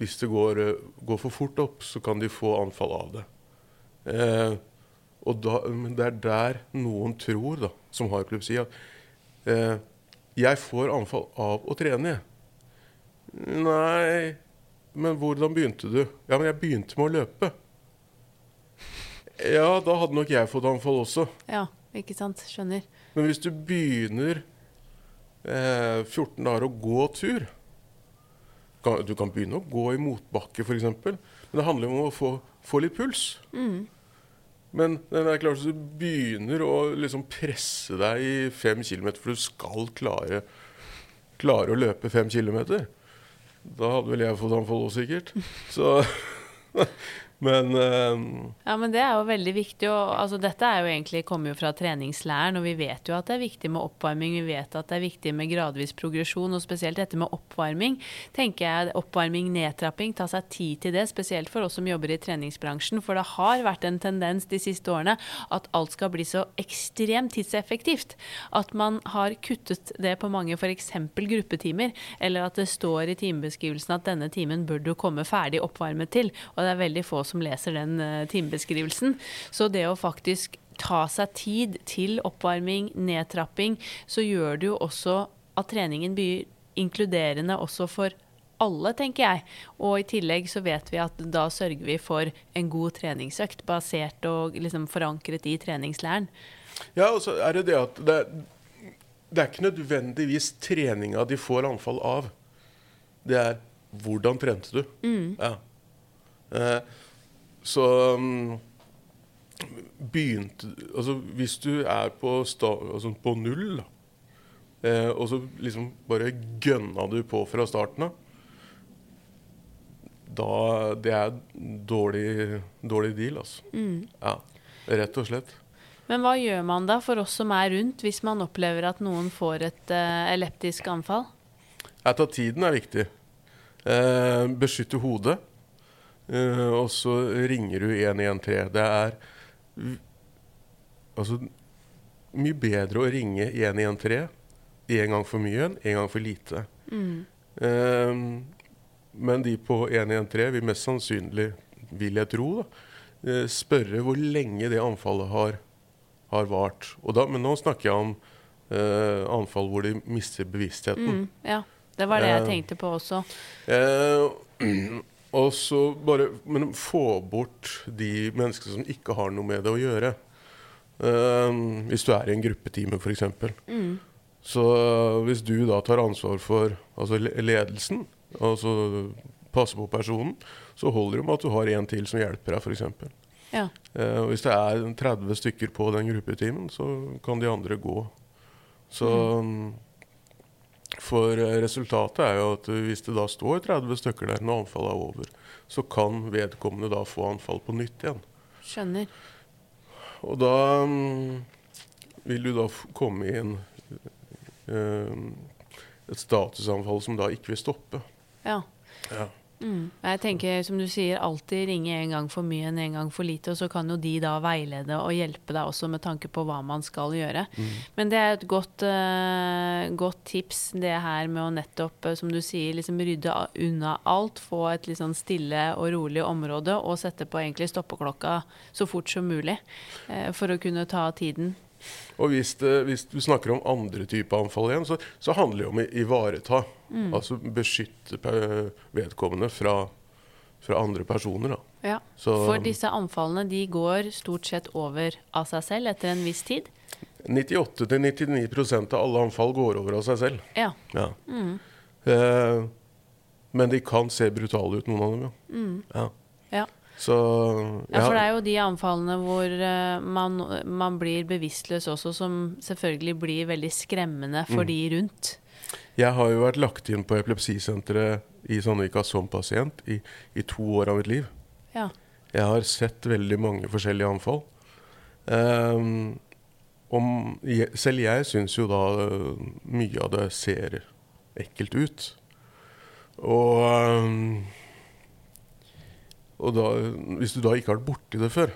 hvis det går, går for fort opp, så kan de få anfall av det. Eh, og da, men det er der noen tror, da, som har epilepsi, at eh, jeg får anfall av å trene. Nei, men hvordan begynte du? Ja, men jeg begynte med å løpe. Ja, da hadde nok jeg fått anfall også. Ja, ikke sant. Skjønner. Men hvis du begynner eh, 14 dager å gå tur kan, Du kan begynne å gå i motbakke, f.eks. Men det handler om å få, få litt puls. Mm. Men det er klart du begynner å liksom presse deg i fem kilometer, for du skal klare, klare å løpe fem kilometer. Da hadde vel jeg fått anfall òg, sikkert. Så Men eh, Ja, men det er jo veldig viktig. Og, altså, dette er jo egentlig, kommer jo fra treningslæren, og vi vet jo at det er viktig med oppvarming. Vi vet at det er viktig med gradvis progresjon, og spesielt dette med oppvarming. tenker jeg Oppvarming, nedtrapping, ta seg tid til det, spesielt for oss som jobber i treningsbransjen. For det har vært en tendens de siste årene at alt skal bli så ekstremt tidseffektivt. At man har kuttet det på mange f.eks. gruppetimer, eller at det står i timebeskrivelsen at denne timen bør du komme ferdig oppvarmet til. Og det er veldig få leser den uh, timebeskrivelsen. Så det å faktisk ta seg tid til oppvarming, nedtrapping, så gjør det jo også at treningen blir inkluderende også for alle, tenker jeg. Og i tillegg så vet vi at da sørger vi for en god treningsøkt, basert og liksom forankret i treningslæren. Ja, og så er det det at det, det er ikke nødvendigvis treninga de får anfall av. Det er hvordan trente du? Ja. Eh, så mm, begynte Altså hvis du er på, sta, altså på null, eh, og så liksom bare gønna du på fra starten av da Det er dårlig, dårlig deal, altså. Ja, rett og slett. Men hva gjør man da for oss som er rundt, hvis man opplever at noen får et uh, eleptisk anfall? Jeg tar tiden er viktig. Eh, beskytte hodet. Eh, og så ringer du 113. Det er Altså mye bedre å ringe 113 én gang for mye enn én gang for lite. Mm. Eh, men de på 113 vil mest sannsynlig, vil jeg tro, da, eh, spørre hvor lenge det anfallet har, har vart. Og da, men nå snakker jeg om uh, anfall hvor de mister bevisstheten. Mm. Ja. Det var det jeg tenkte på også. Eh, og så bare Men få bort de menneskene som ikke har noe med det å gjøre. Eh, hvis du er i en gruppetime, f.eks. Mm. Så hvis du da tar ansvar for altså ledelsen, altså passer på personen, så holder det med at du har en til som hjelper deg, f.eks. Ja. Uh, hvis det er 30 stykker på den gruppetimen, så kan de andre gå. Så mm, For eh, resultatet er jo at eh, hvis det da står 30 stykker der når anfallet er over, så kan vedkommende da få anfall på nytt igjen. Skjønner. Og da mm, vil du da komme i en eh, et statusanfall som da ikke vil stoppe. Ja. Ja. Mm. Jeg tenker, som du sier, alltid ringe en gang for mye enn en gang for lite, og så kan jo de da veilede og hjelpe deg også med tanke på hva man skal gjøre. Men det er et godt, uh, godt tips, det her med å nettopp, eh, som du sier, liksom rydde unna alt, få et litt sånn stille og rolig område, og sette på egentlig stoppeklokka så fort som mulig, Uh, for å kunne ta tiden. Og hvis, det, hvis du snakker om andre typer anfall igjen, så, så handler det om å ivareta. Altså beskytte vedkommende fra, fra andre personer. Da. Ja. Så For disse anfallene, de går stort sett over av seg selv etter en viss tid. 98-99% av alle anfall går over av seg selv. Ja. Ja. Mm. Eh, men de kan se brutale ut, noen av dem. Ja. Mm. Ja. Ja. Så Ja, for det er jo de anfallene hvor eh, man, man blir bevisstløs også, som selvfølgelig blir veldig skremmende for Mm. de rundt. Jeg har jo vært lagt inn på epilepsisenteret i Sandvika som pasient i, i to år av mitt liv. Ja. Jeg har sett veldig mange forskjellige anfall. Um, om, selv jeg syns jo da mye av det ser ekkelt ut. Og, ehm, og da, hvis du da ikke har vært borti det før,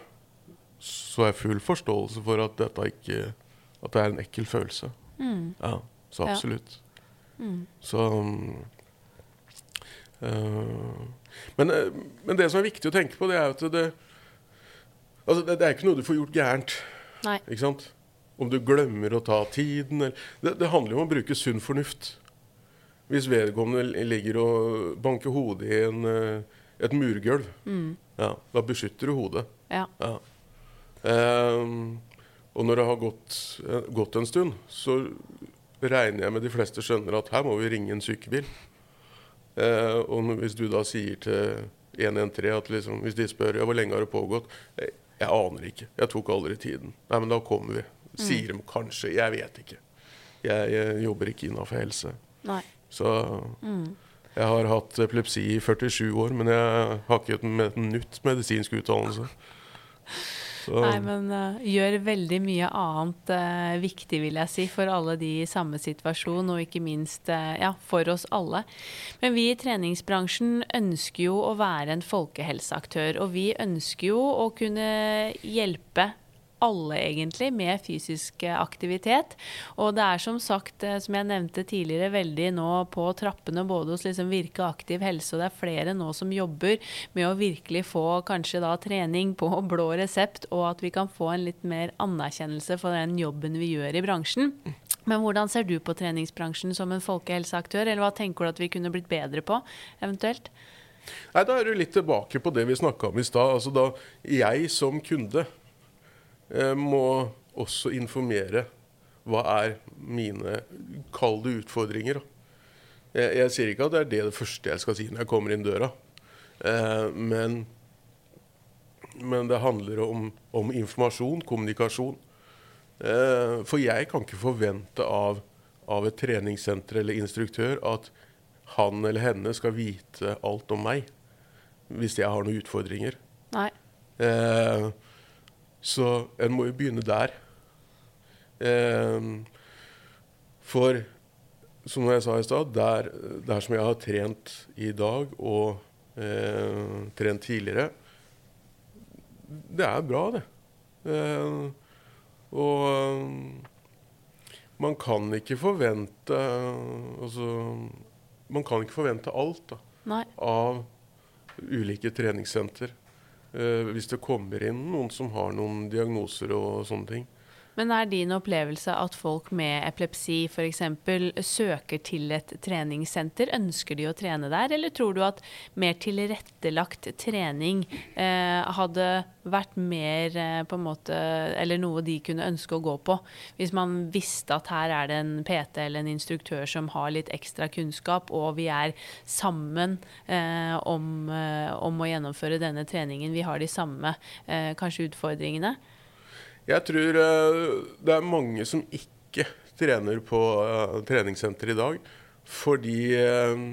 så er jeg full forståelse for at dette ikke At det er en ekkel følelse. Mm. Ja, så Ja. absolutt. Mm. Så um, uh, men, øh, men det som er viktig å tenke på, det er at det Altså, det, det er ikke noe du får gjort gærent. Nei. Ikke sant? Om du glemmer å ta tiden eller Det, det handler jo om å bruke sunn fornuft. Hvis vedkommende ligger og banker hodet i en, øh, et murgulv, Mm. ja, da beskytter du hodet. Ja. Ja. Ehm, og når det har gått, eh, gått en stund, så regner jeg med de fleste skjønner at her må vi ringe en sykebil. Eh, og hvis du da sier til 113 at liksom, hvis de spør ja, hvor lenge har det pågått, jeg, jeg aner ikke. Jeg tok aldri tiden. Nei, men da kommer vi. Sier de kanskje. Jeg vet ikke. Jeg, jeg jobber ikke innafor helse. Nei. Så Mm. Jeg har hatt epilepsi i 47 år, men jeg har ikke et nytt medisinsk utdannelse. Så, Nei, men uh, gjør veldig mye annet uh, viktig, vil jeg si, for alle de i samme situasjon, og ikke minst uh, ja, for oss alle. Men vi i treningsbransjen ønsker jo å være en folkehelseaktør, og vi ønsker jo å kunne hjelpe alle egentlig med fysisk eh, aktivitet. Og det er som sagt, eh, som jeg nevnte tidligere, veldig nå på trappene både hos liksom Virke aktiv helse, og det er flere nå som jobber med å virkelig få kanskje da trening på blå resept, og at vi kan få en litt mer anerkjennelse for den jobben vi gjør i bransjen. Men hvordan ser du på treningsbransjen som en folkehelseaktør, eller hva tenker du at vi kunne blitt bedre på, eventuelt? Nei, Da er du litt tilbake på det vi snakka om i stad. Altså da jeg som kunde må også informere hva er mine Kall det utfordringer. Jeg, jeg sier ikke at det er det, det første jeg skal si når jeg kommer inn døra. Eh, men, men det handler om, om informasjon, kommunikasjon. Eh, for jeg kan ikke forvente av, av et treningssenter eller instruktør at han eller henne skal vite alt om meg hvis jeg har noen utfordringer. Nei. Eh, så en må jo begynne der. Eh, for som jeg sa i stad, der, der som jeg har trent i dag og eh, trent tidligere Det er bra, det. Eh, Og man kan ikke forvente Altså Man kan ikke forvente alt da, av ulike treningssenter. Eh, hvis det kommer inn noen som har noen diagnoser og sånne ting. Men er din opplevelse at folk med epilepsi f.eks. søker til et treningssenter? Ønsker de å trene der, eller tror du at mer tilrettelagt trening eh, hadde vært mer eh, på en måte Eller noe de kunne ønske å gå på? Hvis man visste at her er det en PT eller en instruktør som har litt ekstra kunnskap, og vi er sammen eh, om, eh, om, å gjennomføre denne treningen. Vi har de samme eh, kanskje utfordringene. Jeg tror uh, det er mange som ikke trener på uh, treningssenter i dag. Fordi uh,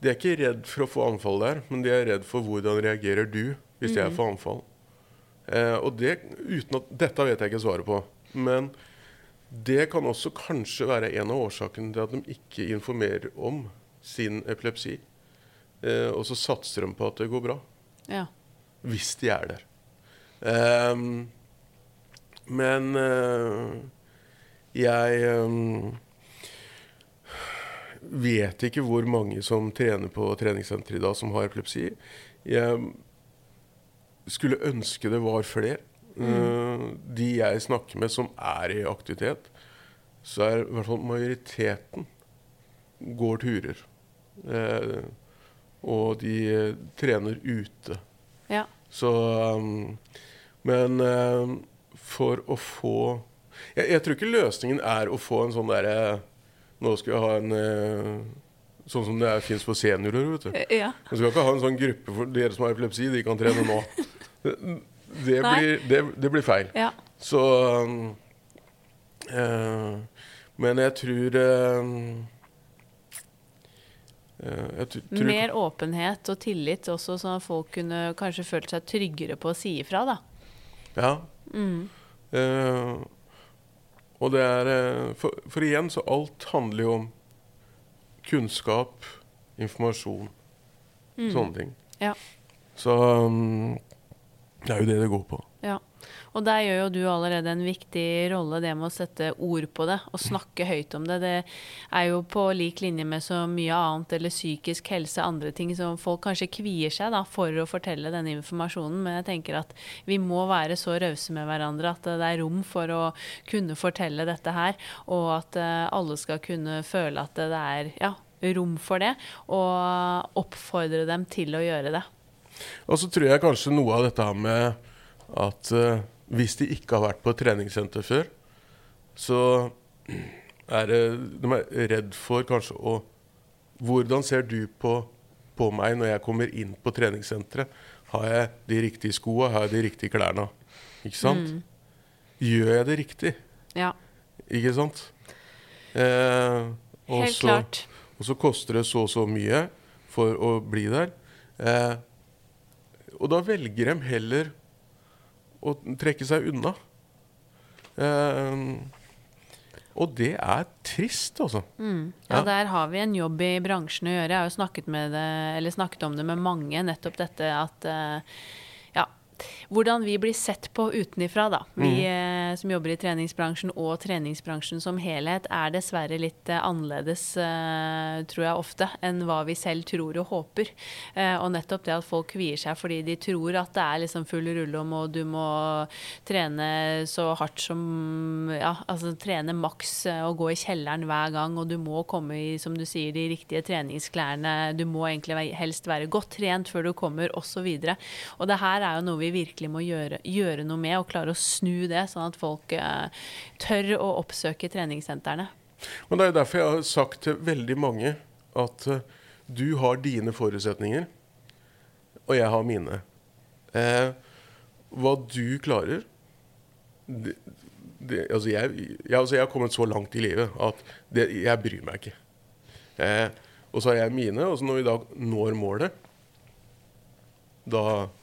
de er ikke redd for å få anfall der, men de er redd for hvordan reagerer du hvis mm. jeg får anfall. og det, uten at, Dette vet jeg ikke svaret på. Men det kan også kanskje være en av årsakene til at de ikke informerer om sin epilepsi. og så satser de på at det går bra. Ja. Hvis de er der. Um, men uh, jeg um, vet ikke hvor mange som trener på treningssenter i dag som har epilepsi. Jeg skulle ønske det var flere. Mm. Uh, de jeg snakker med som er i aktivitet, så er i hvert fall majoriteten går turer. Uh, og de trener ute. Ja. Så um, Men for å få jeg, jeg, tror ikke løsningen er å få en sånn derre Nå skal vi ha en uh, Sånn som det fins for seniorer. vet du. Eh, ja. Vi skal ikke ha en sånn gruppe for dere som har epilepsi, de kan trene nå. Det, det, blir, det, det blir, feil. Ja. Så uh, Men jeg tror uh, jeg tror Mer åpenhet og tillit også, sånn at folk kunne kanskje følt seg tryggere på å si ifra, da. Ja. Mm. Uh, og det er uh, for, for, igjen så alt handler jo om kunnskap, informasjon, mm. sånne ting. Ja. Så um, det er jo det det går på. Ja. Og der gjør jo du allerede en viktig rolle, det med å sette ord på det og snakke høyt om det. Det er jo på lik linje med så mye annet, eller psykisk helse, andre ting som folk kanskje kvier seg da, for å fortelle denne informasjonen. Men jeg tenker at vi må være så rause med hverandre at det er rom for å kunne fortelle dette her, og at eh, alle skal kunne føle at det er ja, rom for det, og oppfordre dem til å gjøre det. Og så tror jeg kanskje noe av dette her med at uh, hvis de ikke har vært på et treningssenter før, så er det, de er redd for kanskje å Hvordan ser du på, på meg når jeg kommer inn på treningssenteret? Har jeg de riktige skoa? Har jeg de riktige klærne? Ikke sant? Mm. Gjør jeg det riktig? Ja. Ikke sant? Eh, Helt så, klart. Og så koster det så og så mye for å bli der. Eh, og da velger de heller å trekke seg unna. Uh, og det er trist, altså. Mm. Ja, ja, der har vi en jobb i bransjen å gjøre. Jeg har jo snakket, det, snakket om det med mange, nettopp dette at uh, hvordan vi blir sett på utenifra, da. Vi mm. eh, som jobber i treningsbransjen og treningsbransjen som helhet, er dessverre litt eh, annerledes, eh, tror jeg ofte, enn hva vi selv tror og håper. Eh, og nettopp det at folk kvier seg fordi de tror at det er liksom full rulle om, og du må trene så hardt som Ja, altså trene maks og gå i kjelleren hver gang, og du må komme i, som du sier, de riktige treningsklærne. Du må egentlig helst være godt trent før du kommer, osv. Og, så og det her er jo noe vi virkelig må gjøre, gjøre, noe med, og klare å snu det, sånn at folk eh, tør å oppsøke treningssentrene. Men Det er derfor jeg har sagt til veldig mange at eh, du har dine forutsetninger, og jeg har mine. Eh, hva du klarer det, det, altså jeg, jeg, altså jeg, har kommet så langt i livet at det, jeg bryr meg ikke. Eh, og så har jeg mine, og så når vi da når målet, da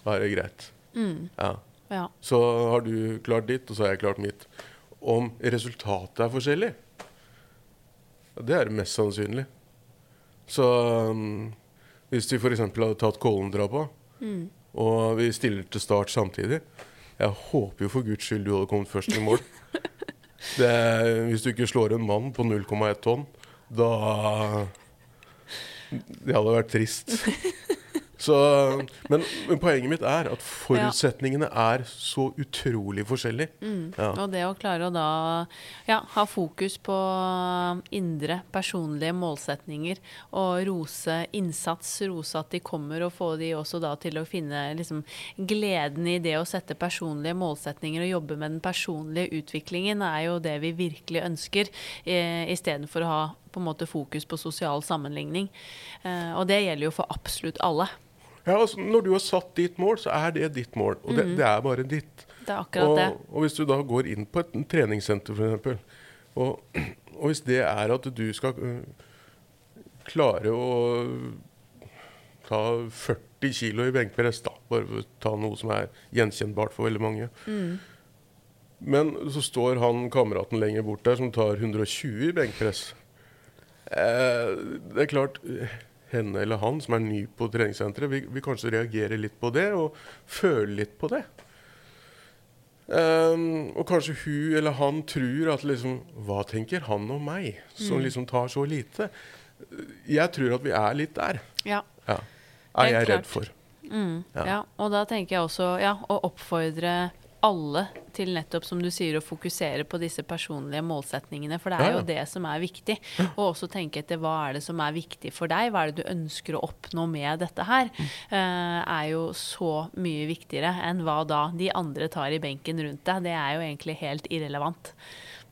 er det greit. Mm. Ja. ja. Så har du klart ditt, og så har jeg klart mitt. Om resultatet er forskjellig, det er mest sannsynlig. Så um, hvis vi f.eks. hadde tatt Kollendrapa, mm. og vi stiller til start samtidig, Jeg håper jo for guds skyld du hadde kommet først i mål. Det, hvis du ikke slår en mann på 0,1 tonn, da Det hadde vært trist. Så, men, men, poenget mitt er at forutsetningene er så utrolig forskjellige. Mm. Ja. Og det å klare å da ja, ha fokus på indre, personlige målsetninger og rose innsats, rose at de kommer, og få de også da til å finne liksom, gleden i det å sette personlige målsetninger og jobbe med den personlige utviklingen, er jo det vi virkelig ønsker, eh, istedenfor å ha på en måte fokus på sosial sammenligning. Eh, og det gjelder jo for absolutt alle. Ja, altså, Når du har satt ditt mål, så er det ditt mål. Og det, mm. det er bare ditt. Det er akkurat og, det. Og hvis du da går inn på et treningssenter, f.eks., og, og hvis det er at du skal uh, klare å ta 40 kg i benkpress, da, bare for å ta noe som er gjenkjennbart for veldig mange. Mm. Men så står han kameraten lenger bort der som tar 120 i benkpress. Eh, det er klart henne eller han som er ny på treningssenteret, vil, vil kanskje reagere litt på det og føle litt på det. Um, og kanskje hun eller han tror at liksom Hva tenker han om meg, som mm. liksom tar så lite? Jeg tror at vi er litt der. Ja. ja. Er jeg redd for. Mm. Ja. ja. Og da tenker jeg også ja, å oppfordre alle til nettopp, som du sier, å fokusere på disse personlige målsetningene. For det er jo det som er viktig. Og også tenke etter hva er det som er viktig for deg. Hva er det du ønsker å oppnå med dette her? Uh, er jo så mye viktigere enn hva da de andre tar i benken rundt deg. Det er jo egentlig helt irrelevant.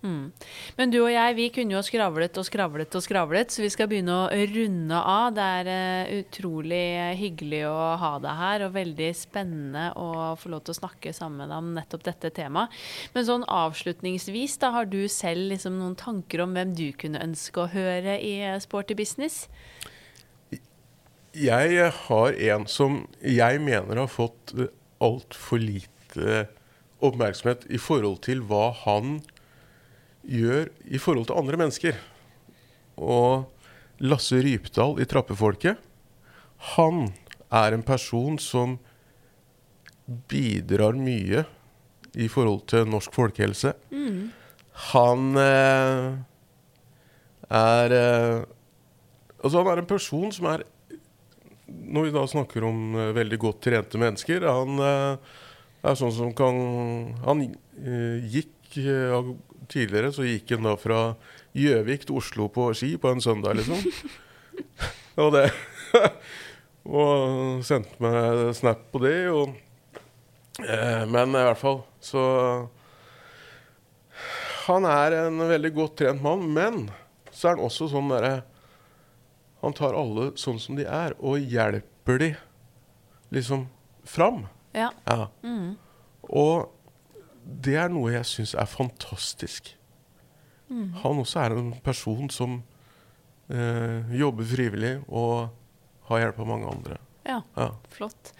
Mm. Men du og jeg vi kunne jo skravlet og skravlet og skravlet, så vi skal begynne å runde av. Det er uh, utrolig hyggelig å ha deg her, og veldig spennende å få lov til å snakke sammen om nettopp dette temaet. Men sånn avslutningsvis, da har du selv liksom noen tanker om hvem du kunne ønske å høre i Sporty business? Jeg har en som jeg mener har fått altfor lite oppmerksomhet i forhold til hva han gjør i forhold til andre mennesker. Og Lasse Rypdal i Trappefolket, han er en person som bidrar mye i forhold til norsk folkehelse. Mm. Han eh, er eh, Altså, han er en person som er Når vi da snakker om eh, veldig godt trente mennesker Han eh, er sånn som kan Han eh, gikk eh, tidligere så gikk han da fra Gjøvik til Oslo på ski på en søndag, liksom. og det Og sendte meg snap på det. Og, eh, men i hvert fall så Han er en veldig godt trent mann, men så er han også sånn derre Han tar alle sånn som de er, og hjelper de liksom fram. Ja. ja. Mm. Og det er noe jeg syns er fantastisk. Mm. Han også er en person som eh, jobber frivillig og har hjelp av mange andre. Ja, ja, flott.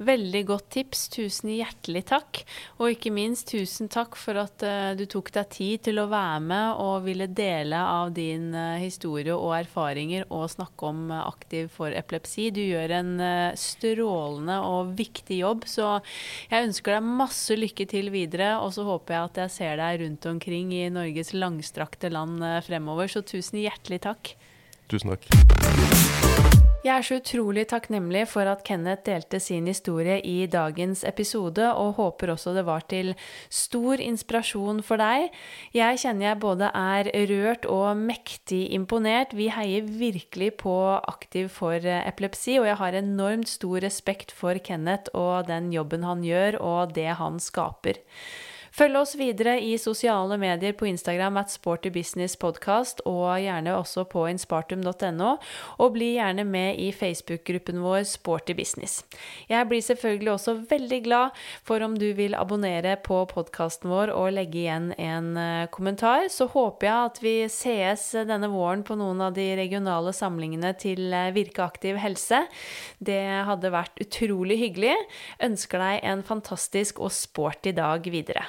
Veldig godt tips. Tusen hjertelig takk. Og ikke minst tusen takk for at uh, du tok deg tid til å være med og ville dele av din uh, historie og erfaringer og snakke om uh, Aktiv for epilepsi. Du gjør en strålende og viktig jobb, så jeg ønsker deg masse lykke til videre. Og så håper jeg at jeg ser deg rundt omkring i Norges langstrakte land fremover. Så tusen hjertelig takk. Tusen takk. Jeg er så utrolig takknemlig for at Kenneth delte sin historie i dagens episode, og håper også det var til stor inspirasjon for deg. Jeg kjenner jeg både er rørt og mektig imponert. Vi heier virkelig på Aktiv for epilepsi, og jeg har enormt stor respekt for Kenneth og den jobben han gjør, og det han skaper. Følg oss videre i sosiale medier på Instagram at sportybusinesspodkast, og gjerne også på inspartum.no. Og bli gjerne med i Facebook-gruppen vår Sporty Business. Jeg blir selvfølgelig også veldig glad for om du vil abonnere på podkasten vår og legge igjen en eh, kommentar. Så håper jeg at vi sees denne våren på noen av de regionale samlingene til eh, Virke aktiv helse. Det hadde vært utrolig hyggelig. Ønsker deg en fantastisk og sporty dag videre.